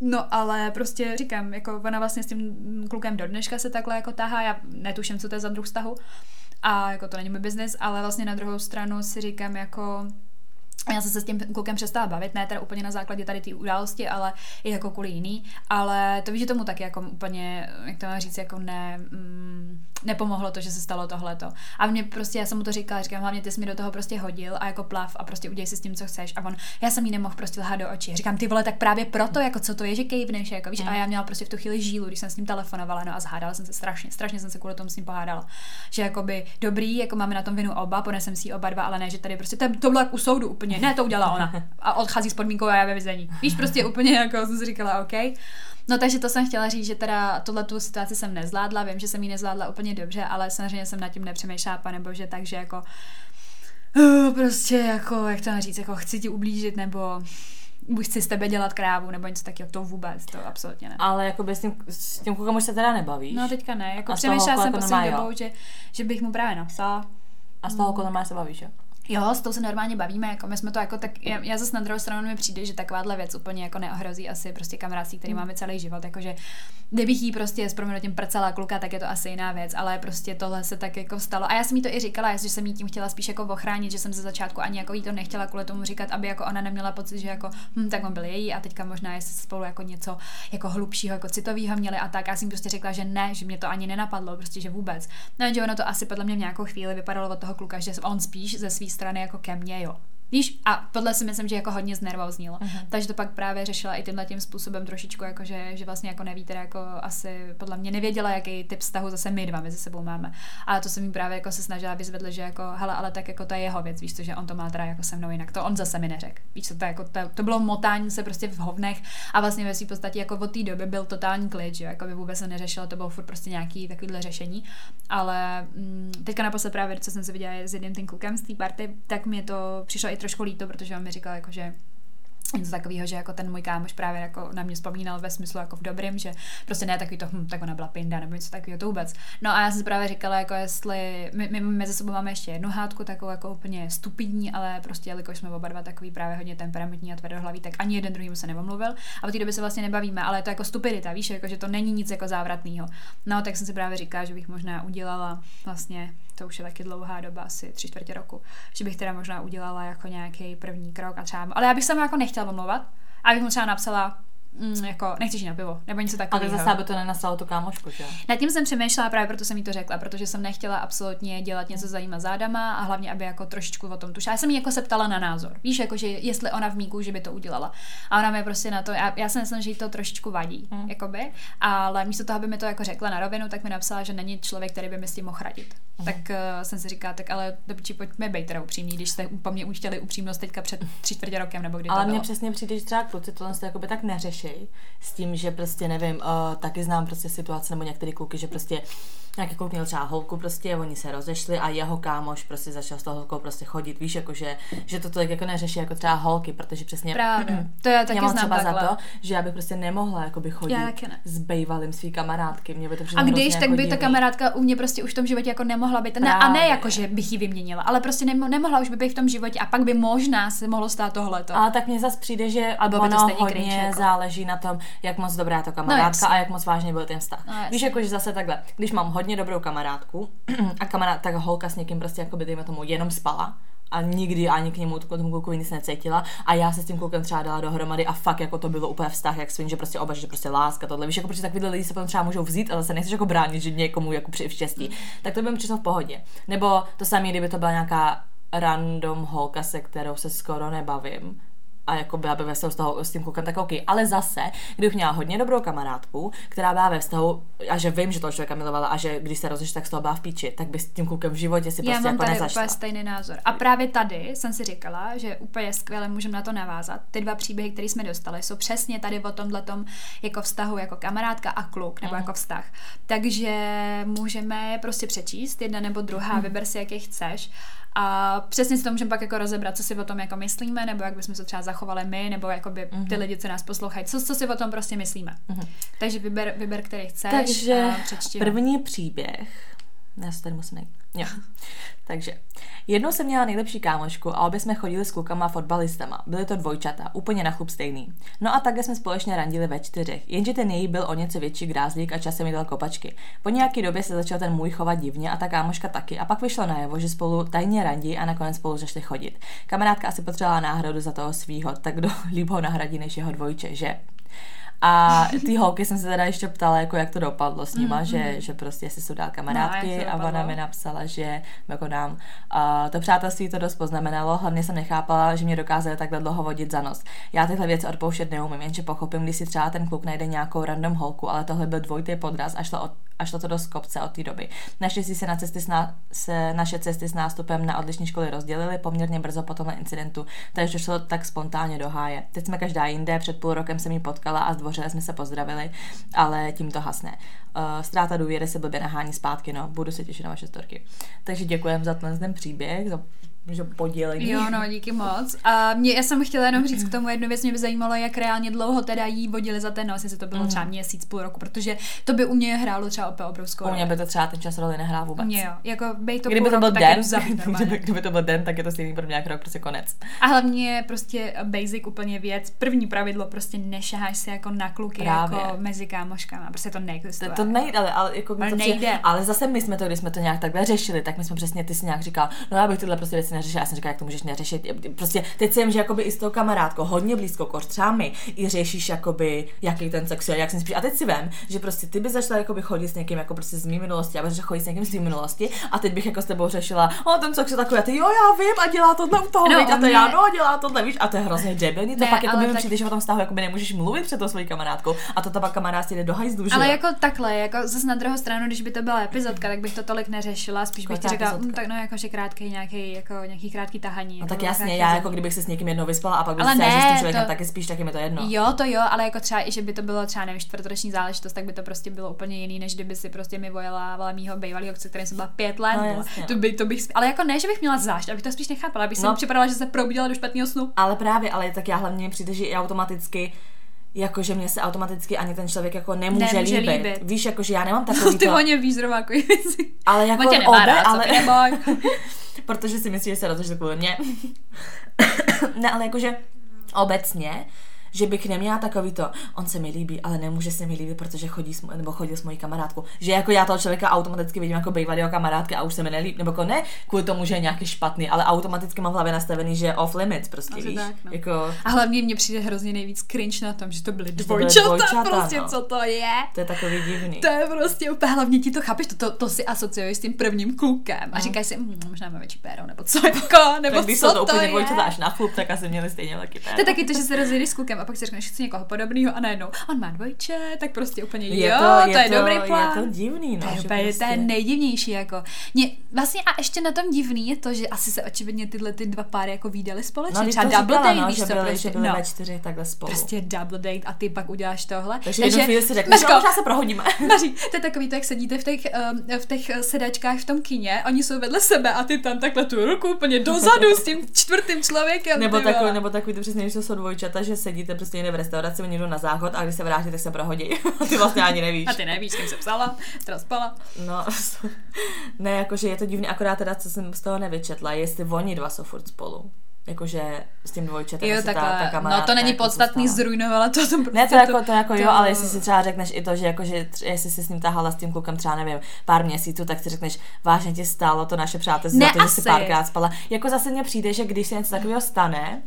No ale prostě říkám, jako ona vlastně s tím klukem do dneška se takhle jako tahá, já netuším, co to je za druh vztahu a jako to není můj biznis, ale vlastně na druhou stranu si říkám jako já jsem se s tím klukem přestala bavit, ne teda úplně na základě tady té události, ale i jako kvůli jiný. Ale to víš, že tomu taky jako úplně, jak to mám říct, jako ne, mm, nepomohlo to, že se stalo tohleto. A mě prostě, já jsem mu to říkala, říkám, hlavně ty jsi mi do toho prostě hodil a jako plav a prostě udělej si s tím, co chceš. A on, já jsem jí nemohl prostě lhát do očí. Říkám, ty vole, tak právě proto, jako co to je, že kejvneš, jako víš. A já měla prostě v tu chvíli žílu, když jsem s ním telefonovala, no a zhádala jsem se strašně, strašně jsem se kvůli tomu s ním pohádala. Že jakoby dobrý, jako máme na tom vinu oba, ponesem si oba dva, ale ne, že tady prostě to, to bylo jak u soudu úplně. Ne, to udělala ona. A odchází s podmínkou a já ve vězení. Víš, prostě úplně jako jsem si říkala, OK. No takže to jsem chtěla říct, že teda tohle tu situaci jsem nezvládla, vím, že jsem ji nezvládla úplně dobře, ale samozřejmě jsem nad tím nepřemýšlela, nebo že tak, že jako uh, prostě jako, jak to říct, jako chci ti ublížit, nebo buď chci z tebe dělat krávu, nebo něco takového, to vůbec, to absolutně ne. Ale jako s tím, s tím klukem už se teda nebavíš. No teďka ne, jako přemýšlela jsem poslední dobou, že, že bych mu právě napsala. A z toho kolem se bavíš, jo? Jo, s tou se normálně bavíme, jako my jsme to jako tak, já, já zase na druhou stranu mi přijde, že takováhle věc úplně jako neohrozí asi prostě kamarádství, který mm. máme celý život, jakože kdybych jí prostě s proměnutím prcela kluka, tak je to asi jiná věc, ale prostě tohle se tak jako stalo. A já jsem jí to i říkala, že jsem jí tím chtěla spíš jako ochránit, že jsem ze začátku ani jako jí to nechtěla kvůli tomu říkat, aby jako ona neměla pocit, že jako hm, tak on byl její a teďka možná je spolu jako něco jako hlubšího, jako citového měli a tak. Já jsem prostě řekla, že ne, že mě to ani nenapadlo, prostě že vůbec. No, že ono to asi podle mě v nějakou chvíli vypadalo od toho kluka, že on spíš ze své strany jako ke mně, jo. Víš, a tohle si myslím, že jako hodně znervoznilo. Uh-huh. Takže to pak právě řešila i tímhle tím způsobem trošičku, jako že, že vlastně jako neví, teda jako asi podle mě nevěděla, jaký typ vztahu zase my dva mezi sebou máme. A to se mi právě jako se snažila vyzvedle, že jako, hele, ale tak jako to je jeho věc, víš, to, že on to má teda jako se mnou jinak, to on zase mi neřekl. Víš, to, to, jako, to, to, bylo motání se prostě v hovnech a vlastně ve své podstatě jako od té doby byl totální klid, že jako by vůbec se neřešilo, to bylo furt prostě nějaký takovýhle řešení. Ale mm, teďka naposled právě, co jsem se viděla s jedním tím klukem z té party, tak mi to přišlo i trošku líto, protože on mi říkal, jako, že něco takového, že jako ten můj kámoš právě jako na mě vzpomínal ve smyslu jako v dobrém, že prostě ne takový to, hm, tak ona byla pinda nebo něco takového, to vůbec. No a já jsem si právě říkala, jako jestli my, my mezi sebou máme ještě jednu hádku, takovou jako úplně stupidní, ale prostě jelikož jsme oba dva takový právě hodně temperamentní a tvrdohlaví, tak ani jeden druhým se nevomluvil a v té době se vlastně nebavíme, ale je to jako stupidita, víš, jako, že to není nic jako závratného. No, tak jsem si právě říkala, že bych možná udělala vlastně to už je taky dlouhá doba, asi tři čtvrtě roku, že bych teda možná udělala jako nějaký první krok a třeba, ale já bych se mu jako nechtěla omlouvat, a bych mu třeba napsala, mm, jako nechceš jít na pivo, nebo něco takového. Ale zase, aby to nenastalo tu kámošku, že? Nad tím jsem přemýšlela, právě proto jsem jí to řekla, protože jsem nechtěla absolutně dělat něco za jíma zádama a hlavně, aby jako trošičku o tom tušila. Já jsem jí jako se ptala na názor. Víš, jako, že jestli ona v míku, že by to udělala. A ona mi prostě na to, já, já si myslím, že jí to trošičku vadí, hmm. jakoby, ale místo toho, aby mi to jako řekla na rovinu, tak mi napsala, že není člověk, který by mi s tím mohl radit. Hmm. Tak uh, jsem si říkala, tak ale dobře, pojďme být teda upřímní, když jste po mně uchtěli upřímnost teďka před tři čtvrtě rokem nebo kdy Ale mně přesně přijde, že třeba kluci tohle jakoby tak neřeší s tím, tím, že prostě nevím, uh, taky znám prostě situace nebo některé kluky, že prostě nějaký kluk měl třeba holku prostě, oni se rozešli a jeho kámoš prostě začal s tou holkou prostě chodit, víš, jako že, že to tolik jako neřeší jako třeba holky, protože přesně Právě. to já (clears throat) taky já mám znám třeba takhle. za to, že já bych prostě nemohla jakoby chodit s bejvalým svý kamarádky, mě by to A když, tak by jako ta kamarádka u mě prostě už v tom životě jako nemohla být, ne, a ne jako, že bych ji vyměnila, ale prostě nemo, nemohla už by být v tom životě a pak by možná se mohlo stát tohleto. Ale tak mně zase přijde, že Albo ono to hodně cringe, jako. záleží na tom, jak moc dobrá to kamarádka kamarádka no, a jak moc vážně byl ten vztah. No, Víš, jakože zase takhle, když mám hodně dobrou kamarádku. (clears throat) A kamarád, tak holka s někým prostě jako by dejme tomu jenom spala, a nikdy ani k němu tomu klukovi nic necítila. A já se s tím klukem třeba dala dohromady a fakt jako to bylo úplně vztah, jak svým, že prostě oba, že prostě láska, tohle, víš, jako protože takovýhle lidi se potom třeba můžou vzít, ale se nechceš jako bránit, že někomu jako při štěstí, mm. tak to by mi přišlo v pohodě. Nebo to samé, kdyby to byla nějaká random holka, se kterou se skoro nebavím, a jako byla by ve vztahu s, toho, s tím klukem, tak OK. Ale zase, kdybych měla hodně dobrou kamarádku, která byla ve vztahu a že vím, že toho člověka milovala a že když se rozeš, tak z toho byla v píči, tak by s tím klukem v životě si Já prostě mám jako tady nezašla. úplně stejný názor. A právě tady jsem si říkala, že úplně skvěle můžeme na to navázat. Ty dva příběhy, které jsme dostali, jsou přesně tady o tomhle jako vztahu jako kamarádka a kluk, nebo mm. jako vztah. Takže můžeme prostě přečíst jedna nebo druhá, mm. vyber si, jaký chceš a přesně si to můžeme pak jako rozebrat, co si o tom jako myslíme, nebo jak bychom se třeba zachovali my, nebo jakoby mm-hmm. ty lidi, co nás poslouchají, co, co si o tom prostě myslíme. Mm-hmm. Takže vyber, vyber, který chceš Takže a první příběh Já se tady musím najít. Jo. (laughs) Takže, jednou jsem měla nejlepší kámošku a obě jsme chodili s klukama fotbalistama. Byly to dvojčata, úplně na chlup stejný. No a takhle jsme společně randili ve čtyřech, jenže ten její byl o něco větší grázlík a časem mi dal kopačky. Po nějaké době se začal ten můj chovat divně a ta kámoška taky a pak vyšlo najevo, že spolu tajně randí a nakonec spolu zašli chodit. Kamarádka asi potřebovala náhradu za toho svýho, tak kdo líp (laughs) ho nahradí než jeho dvojče, že? A ty holky jsem se teda ještě ptala, jako jak to dopadlo s nima, mm-hmm. že, že prostě si jsou dál kamarádky no, a ona mi napsala, že jako nám uh, to přátelství to dost poznamenalo, hlavně jsem nechápala, že mě dokázali takhle dlouho vodit za nos. Já tyhle věci odpouštět neumím, jenže pochopím, když si třeba ten kluk najde nějakou random holku, ale tohle byl dvojitý podraz a šlo o a šlo to do kopce od té doby. Naštěstí se, na cesty s ná, se naše cesty s nástupem na odlišné školy rozdělily poměrně brzo po tomhle incidentu, takže šlo tak spontánně do háje. Teď jsme každá jinde, před půl rokem jsem ji potkala a zdvořile jsme se pozdravili, ale tím to hasne. Uh, ztráta důvěry se blbě nahání zpátky, no, budu se těšit na vaše storky. Takže děkujem za ten příběh, za že podělení. Jo, no, díky moc. A mě, já jsem chtěla jenom říct k tomu jednu věc, mě by zajímalo, jak reálně dlouho teda jí vodili za ten nos, jestli to bylo mm. třeba měsíc, půl roku, protože to by u mě hrálo třeba opět obrovskou U mě by to třeba ten čas roli nehrál vůbec. Jo, jako by to kdyby to byl den, (laughs) kdyby, kdyby, to byl den, tak je to stejný pro nějaký rok, prostě konec. A hlavně prostě basic úplně věc, první pravidlo, prostě nešaháš se jako na kluky, Právě. jako mezi kámoškama, prostě to neexistuje. To, to nejde, ale, ale, jako ale, to nejde. Přijde, ale zase my jsme to, když jsme to nějak takhle řešili, tak my jsme přesně, ty si nějak říkal, no já bych tyhle prostě věci neřešil, já jsem říkal, jak to můžeš neřešit. Prostě teď si že jakoby i s tou kamarádkou hodně blízko, koř třeba my, i řešíš jakoby, jaký ten sex je, jak si spíš. A teď si vem, že prostě ty bys začala jakoby chodit s někým jako prostě z mý minulosti, já bych chodit s někým z tvý minulosti a teď bych jako s tebou řešila, o ten sex je takový, a ty jo, já vím, a dělá tohle u toho, no, a to já, no, dělá tohle, víš, a to je hrozně debilní, to ne, pak jako by tak... přijde, že o tom vztahu jako by nemůžeš mluvit před tou svojí kamarádkou. A to ta pak kamarád si jde do hajzlu, Ale jako takhle, jako zase na druhou stranu, když by to byla epizodka, tak bych to tolik neřešila, spíš bych ti řekla, hm, tak no, jako, že krátký nějaký, jako nějaký krátký tahaní. No tak jasně, já jako kdybych se s někým jednou vyspala a pak bych se s tím člověkem to... taky spíš, taky mi to jedno. Jo, to jo, ale jako třeba i, že by to bylo třeba nevím, čtvrtoroční záležitost, tak by to prostě bylo úplně jiný, než kdyby si prostě mi vojela mýho bývalého, se kterým jsem byla pět let. No, to, by, to bych, ale jako ne, že bych měla zášť, abych to spíš nechápala, abych no. si připadala, že se probudila do špatného snu. Ale právě, ale tak já hlavně přijde, že i automaticky jakože mě se automaticky ani ten člověk jako nemůže, nemůže líbit. líbit. Víš, jakože já nemám (laughs) takový no, ty to... Ty víš zrovna jako věci. Ale jako obe, rád, ale... (laughs) protože si myslíš, že se rozhodl kvůli mě. ne, ale jakože obecně že bych neměla takový to, on se mi líbí, ale nemůže se mi líbit, protože chodí s, nebo chodil s mojí kamarádkou. Že jako já toho člověka automaticky vidím jako bývalého kamarádky a už se mi nelíbí, nebo jako ne kvůli tomu, že je nějaký špatný, ale automaticky mám v hlavě nastavený, že je off limits prostě, víš. Tak, no. jako... A hlavně mně přijde hrozně nejvíc cringe na tom, že to byly dvojčata, dvojčata prostě, no. co to je. To je takový divný. To je prostě úplně, hlavně ti to chápeš, to, to, to si asociuješ s tím prvním klukem a mm. říkáš si, mmm, možná má větší péro, nebo co jako, nebo tak, co to, to je. dvojčata až na chlup, tak asi měli stejně velký péro. To je taky to, že se rozjedeš s klukem a pak si řekneš, chci někoho podobného a najednou on má dvojče, tak prostě úplně je jo, to, je to je to, dobrý plán. Je to divný, no. To je, úplně, prostě... to je nejdivnější, jako. Mě, vlastně a ještě na tom divný je to, že asi se očividně tyhle ty dva páry jako výdali společně. No, Třeba double date, no, víš že byli, prostě. Že byli no. čtyři takhle spolu. Prostě double date a ty pak uděláš tohle. Takže, Takže jednu chvíli si řekneš, že možná se prohodíme. (laughs) Maří, to je takový, to jak sedíte v těch, v těch sedačkách v tom kině, oni jsou vedle sebe a ty tam takhle tu ruku úplně dozadu s tím čtvrtým člověkem. Nebo takový, nebo takový to přesně, že jsou dvojčata, že sedíte prostě někde v restauraci, oni jdou na záchod a když se vrátí, tak se prohodí. (laughs) A ty vlastně ani nevíš. A ty nevíš, kým se psala, teda spala. No, (laughs) ne, jakože je to divný, akorát teda, co jsem z toho nevyčetla, jestli oni dva jsou furt spolu. Jakože s tím dvojčetem jo, takhle, ta, ta No to není jako podstatný, zrujnovala to. to ne, to, jako, to jako to... jo, ale jestli si třeba řekneš i to, že jakože, jestli si s ním tahala s tím klukem třeba nevím, pár měsíců, tak si řekneš, vážně ti stálo to naše přátelství, to, že si párkrát spala. Jako zase mně přijde, že když se něco takového stane,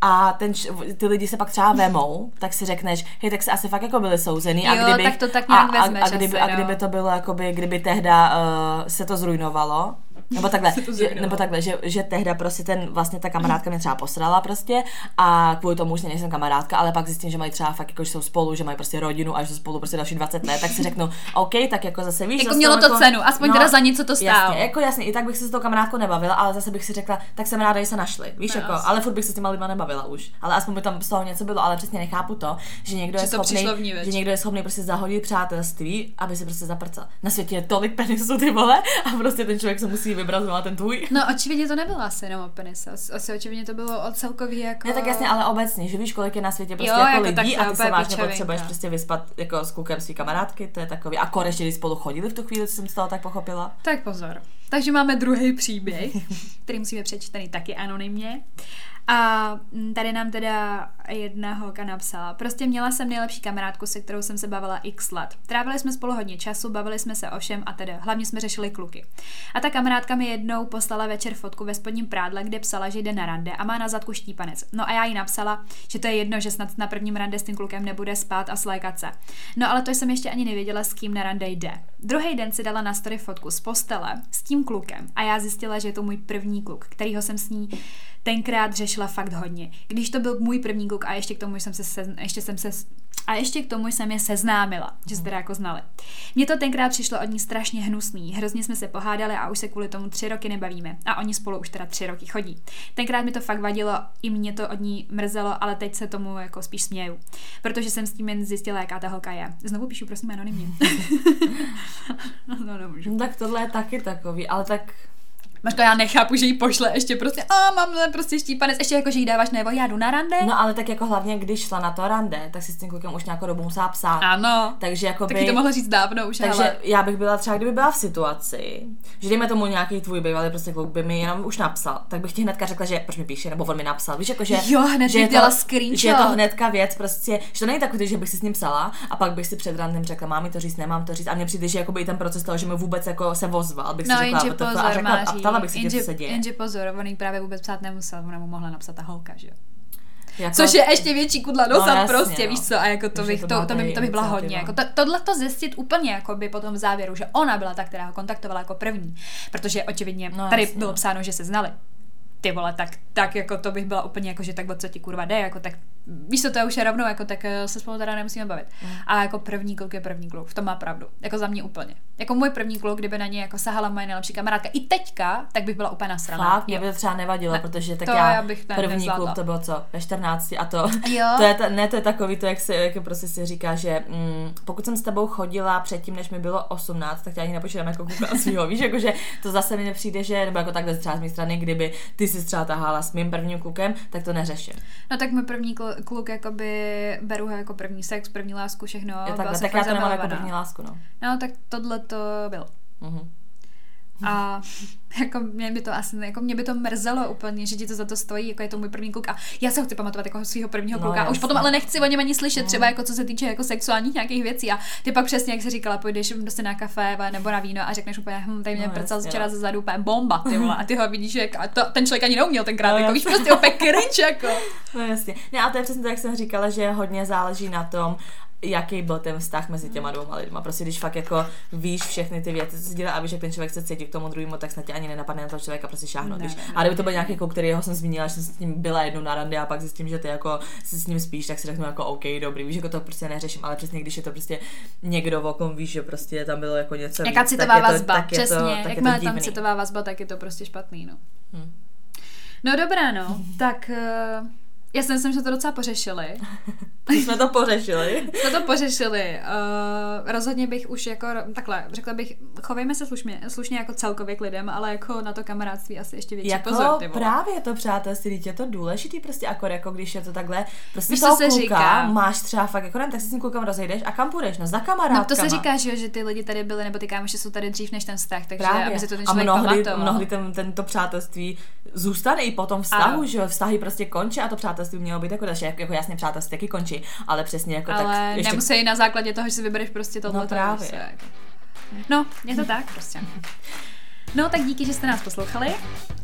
a ten, ty lidi se pak třeba vemou, tak si řekneš, hej, tak se asi fakt jako byli souzený. Jo, a kdyby, tak to tak nějak a, vezmeš a, a, kdyby, asi, a kdyby to bylo, jakoby, kdyby tehda uh, se to zrujnovalo, nebo takhle, (laughs) že, nebo takhle, že, že tehda prostě ten, vlastně ta kamarádka mě třeba posrala prostě a kvůli tomu už nejsem kamarádka, ale pak zjistím, že mají třeba fakt jako, že jsou spolu, že mají prostě rodinu a že jsou spolu prostě další 20 let, tak si řeknu, OK, tak jako zase víš, jako mělo to jako, cenu, aspoň no, teda za něco to stálo. Jasně, jako jasně, i tak bych se s tou kamarádkou nebavila, ale zase bych si řekla, tak jsem ráda, že se našli, víš, no, jako, jasně. ale furt bych se s těma lidma nebavila už, ale aspoň by tam z toho něco bylo, ale přesně nechápu to, že někdo že je schopný, že někdo je schopný prostě zahodit přátelství, aby se prostě zaprcal. Na světě je tolik penisů ty vole a prostě ten člověk se musí si vybrat zrovna ten tvůj. No očividně to nebylo asi jenom o penise, asi očividně to bylo o celkový jako... Ne, tak jasně, ale obecně, že víš, kolik je na světě prostě jo, jako, jako lidí a ty se vážně potřebuješ prostě vyspat jako s klukem svý kamarádky, to je takový. A konečně, když spolu chodili v tu chvíli, co jsem z toho tak pochopila. Tak pozor. Takže máme druhý příběh, (laughs) který musíme přečtený taky anonymně. A mm, tady nám teda jedna holka napsala. Prostě měla jsem nejlepší kamarádku, se kterou jsem se bavila x let. Trávili jsme spolu hodně času, bavili jsme se o všem a teda hlavně jsme řešili kluky. A ta kamarádka mi jednou poslala večer fotku ve spodním prádle, kde psala, že jde na rande a má na zadku štípanec. No a já jí napsala, že to je jedno, že snad na prvním rande s tím klukem nebude spát a slékat se. No ale to jsem ještě ani nevěděla, s kým na rande jde. Druhý den si dala na story fotku z postele s tím klukem a já zjistila, že je to můj první kluk, kterýho jsem s ní tenkrát řešila fakt hodně. Když to byl můj první kluk a ještě k tomu jsem se, se ještě jsem se a ještě k tomu jsem je seznámila, že se teda jako znali. Mně to tenkrát přišlo od ní strašně hnusný, hrozně jsme se pohádali a už se kvůli tomu tři roky nebavíme. A oni spolu už teda tři roky chodí. Tenkrát mi to fakt vadilo, i mě to od ní mrzelo, ale teď se tomu jako spíš směju. Protože jsem s tím jen zjistila, jaká ta holka je. Znovu píšu, prosím, anonymně. (laughs) (laughs) no, no, tak tohle je taky takový, ale tak Mařko, já nechápu, že jí pošle ještě prostě, a mám prostě štípanec, ještě jako, že jí dáváš nebo já jdu na rande. No ale tak jako hlavně, když šla na to rande, tak si s tím klukem už nějakou dobu musela psát. Ano. Takže jako by... Taky to mohla říct dávno už, Takže ale... já bych byla třeba, kdyby byla v situaci, že dejme tomu nějaký tvůj bývalý prostě kluk by mi jenom už napsal, tak bych ti hnedka řekla, že proč mi píše, nebo on mi napsal. Víš, jako, že, jo, hned že, je to, screenshot. že je to hnedka věc, prostě, že to není takový, že bych si s ním psala a pak bych si před randem řekla, mám mi to říct, nemám to říct. A mně přijde, že jako by ten proces toho, že mi vůbec jako se vozval, bych si no, řekla, pozor, a, řekla, a ptala bych si, jenže, co se děje. Jenže pozor, on jí právě vůbec psát nemusel, ona mu mohla napsat ta holka, že jo. Jako... Což je ještě větší kudla nosa, no, jasně, prostě, no. víš co, a jako to, bych, to, to, to, by, to by byla hodně, jako to, tohle to zjistit úplně jako by potom v závěru, že ona byla ta, která ho kontaktovala jako první, protože očividně no, tady jasně, bylo no. psáno, že se znali ty vole, tak, tak jako to bych byla úplně jako, že tak o co ti kurva jde, jako tak víš co, to je už je rovnou, jako tak eh, se spolu teda nemusíme bavit. Mm. A jako první kluk je první kluk, v tom má pravdu. Jako za mě úplně. Jako můj první kluk, kdyby na ně jako sahala moje nejlepší kamarádka i teďka, tak bych byla úplně nasraná. Fakt, mě by to třeba nevadilo, ne, protože tak já, já bych ne, první nezvládla. kluk to bylo co, ve 14 a to, jo? (laughs) to je, ta, ne, to je takový to, jak se jak prostě si říká, že mm, pokud jsem s tebou chodila předtím, než mi bylo 18, tak tě ani nepočítám jako kluka (laughs) svýho, víš, jako že to zase mi nepřijde, že, nebo jako takhle třeba z mé strany, kdyby ty si třeba tahala s mým prvním klukem, tak to neřeším. No tak můj první kluk jakoby beru ho jako první sex, první lásku, všechno. Je takhle, tak já to nemám jako první lásku, no. No, tak tohle to bylo. Mm-hmm. A jako mě by to asi, jako mě by to mrzelo úplně, že ti to za to stojí, jako je to můj první kluk a já se ho chci pamatovat jako svého prvního no, kluka. No, už potom ale nechci o něm ani slyšet, no. třeba jako co se týče jako sexuálních nějakých věcí a ty pak přesně, jak se říkala, půjdeš prostě na kafe nebo na víno a řekneš úplně, hm, tady mě no, prcal včera ze zadu úplně bomba, ty vole, a ty ho vidíš, jak a to, ten člověk ani neuměl tenkrát, no, jako víš, prostě opět cringe, jako. No jasně. Ne, a to je přesně tak, jak jsem říkala, že hodně záleží na tom, jaký byl ten vztah mezi těma dvěma lidma. Prostě když fakt jako víš všechny ty věci, co se dělá a víš, jak ten člověk se cítí k tomu druhému, tak snad tě ani nenapadne na toho člověka prostě šáhnout. Ne, ne, a kdyby to byl nějaký který jsem zmínila, že jsem s ním byla jednou na rande a pak zjistím, že ty jako si s ním spíš, tak si řeknu jako OK, dobrý, víš, jako to prostě neřeším, ale přesně když je to prostě někdo, o kom víš, že prostě tam bylo jako něco. Jaká citová vazba, přesně, jak má tam citová vazba, tak je to prostě špatný, no. Hmm. No dobrá, no, tak uh já si myslím, že to docela pořešili. (laughs) (laughs) jsme to pořešili. jsme to pořešili. Uh, rozhodně bych už jako, takhle, řekla bych, chovejme se slušně, slušně jako celkově k lidem, ale jako na to kamarádství asi ještě větší jako pozor. Ty právě to přátelství, je to důležitý prostě jako, jako když je to takhle, prostě Víš, toho se kluka říká? máš třeba fakt jako tak si s tím klukam rozejdeš a kam půjdeš, no za kamarádkama. No to se říká, že, že ty lidi tady byly, nebo ty kámoši jsou tady dřív než ten vztah, takže právě. aby si to ten a mnohdy, mnohdy ten, tento přátelství zůstane i po tom vztahu, že vztahy prostě končí a to přátelství mělo být jako další, jako, jako jasně přátelství taky končí, ale přesně jako ale tak. Ještě... nemusí na základě toho, že si vybereš prostě tohle. No právě. Jako. No, je to tak prostě. No, tak díky, že jste nás poslouchali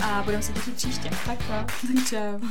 a budeme se těšit příště. Tak jo. Čau.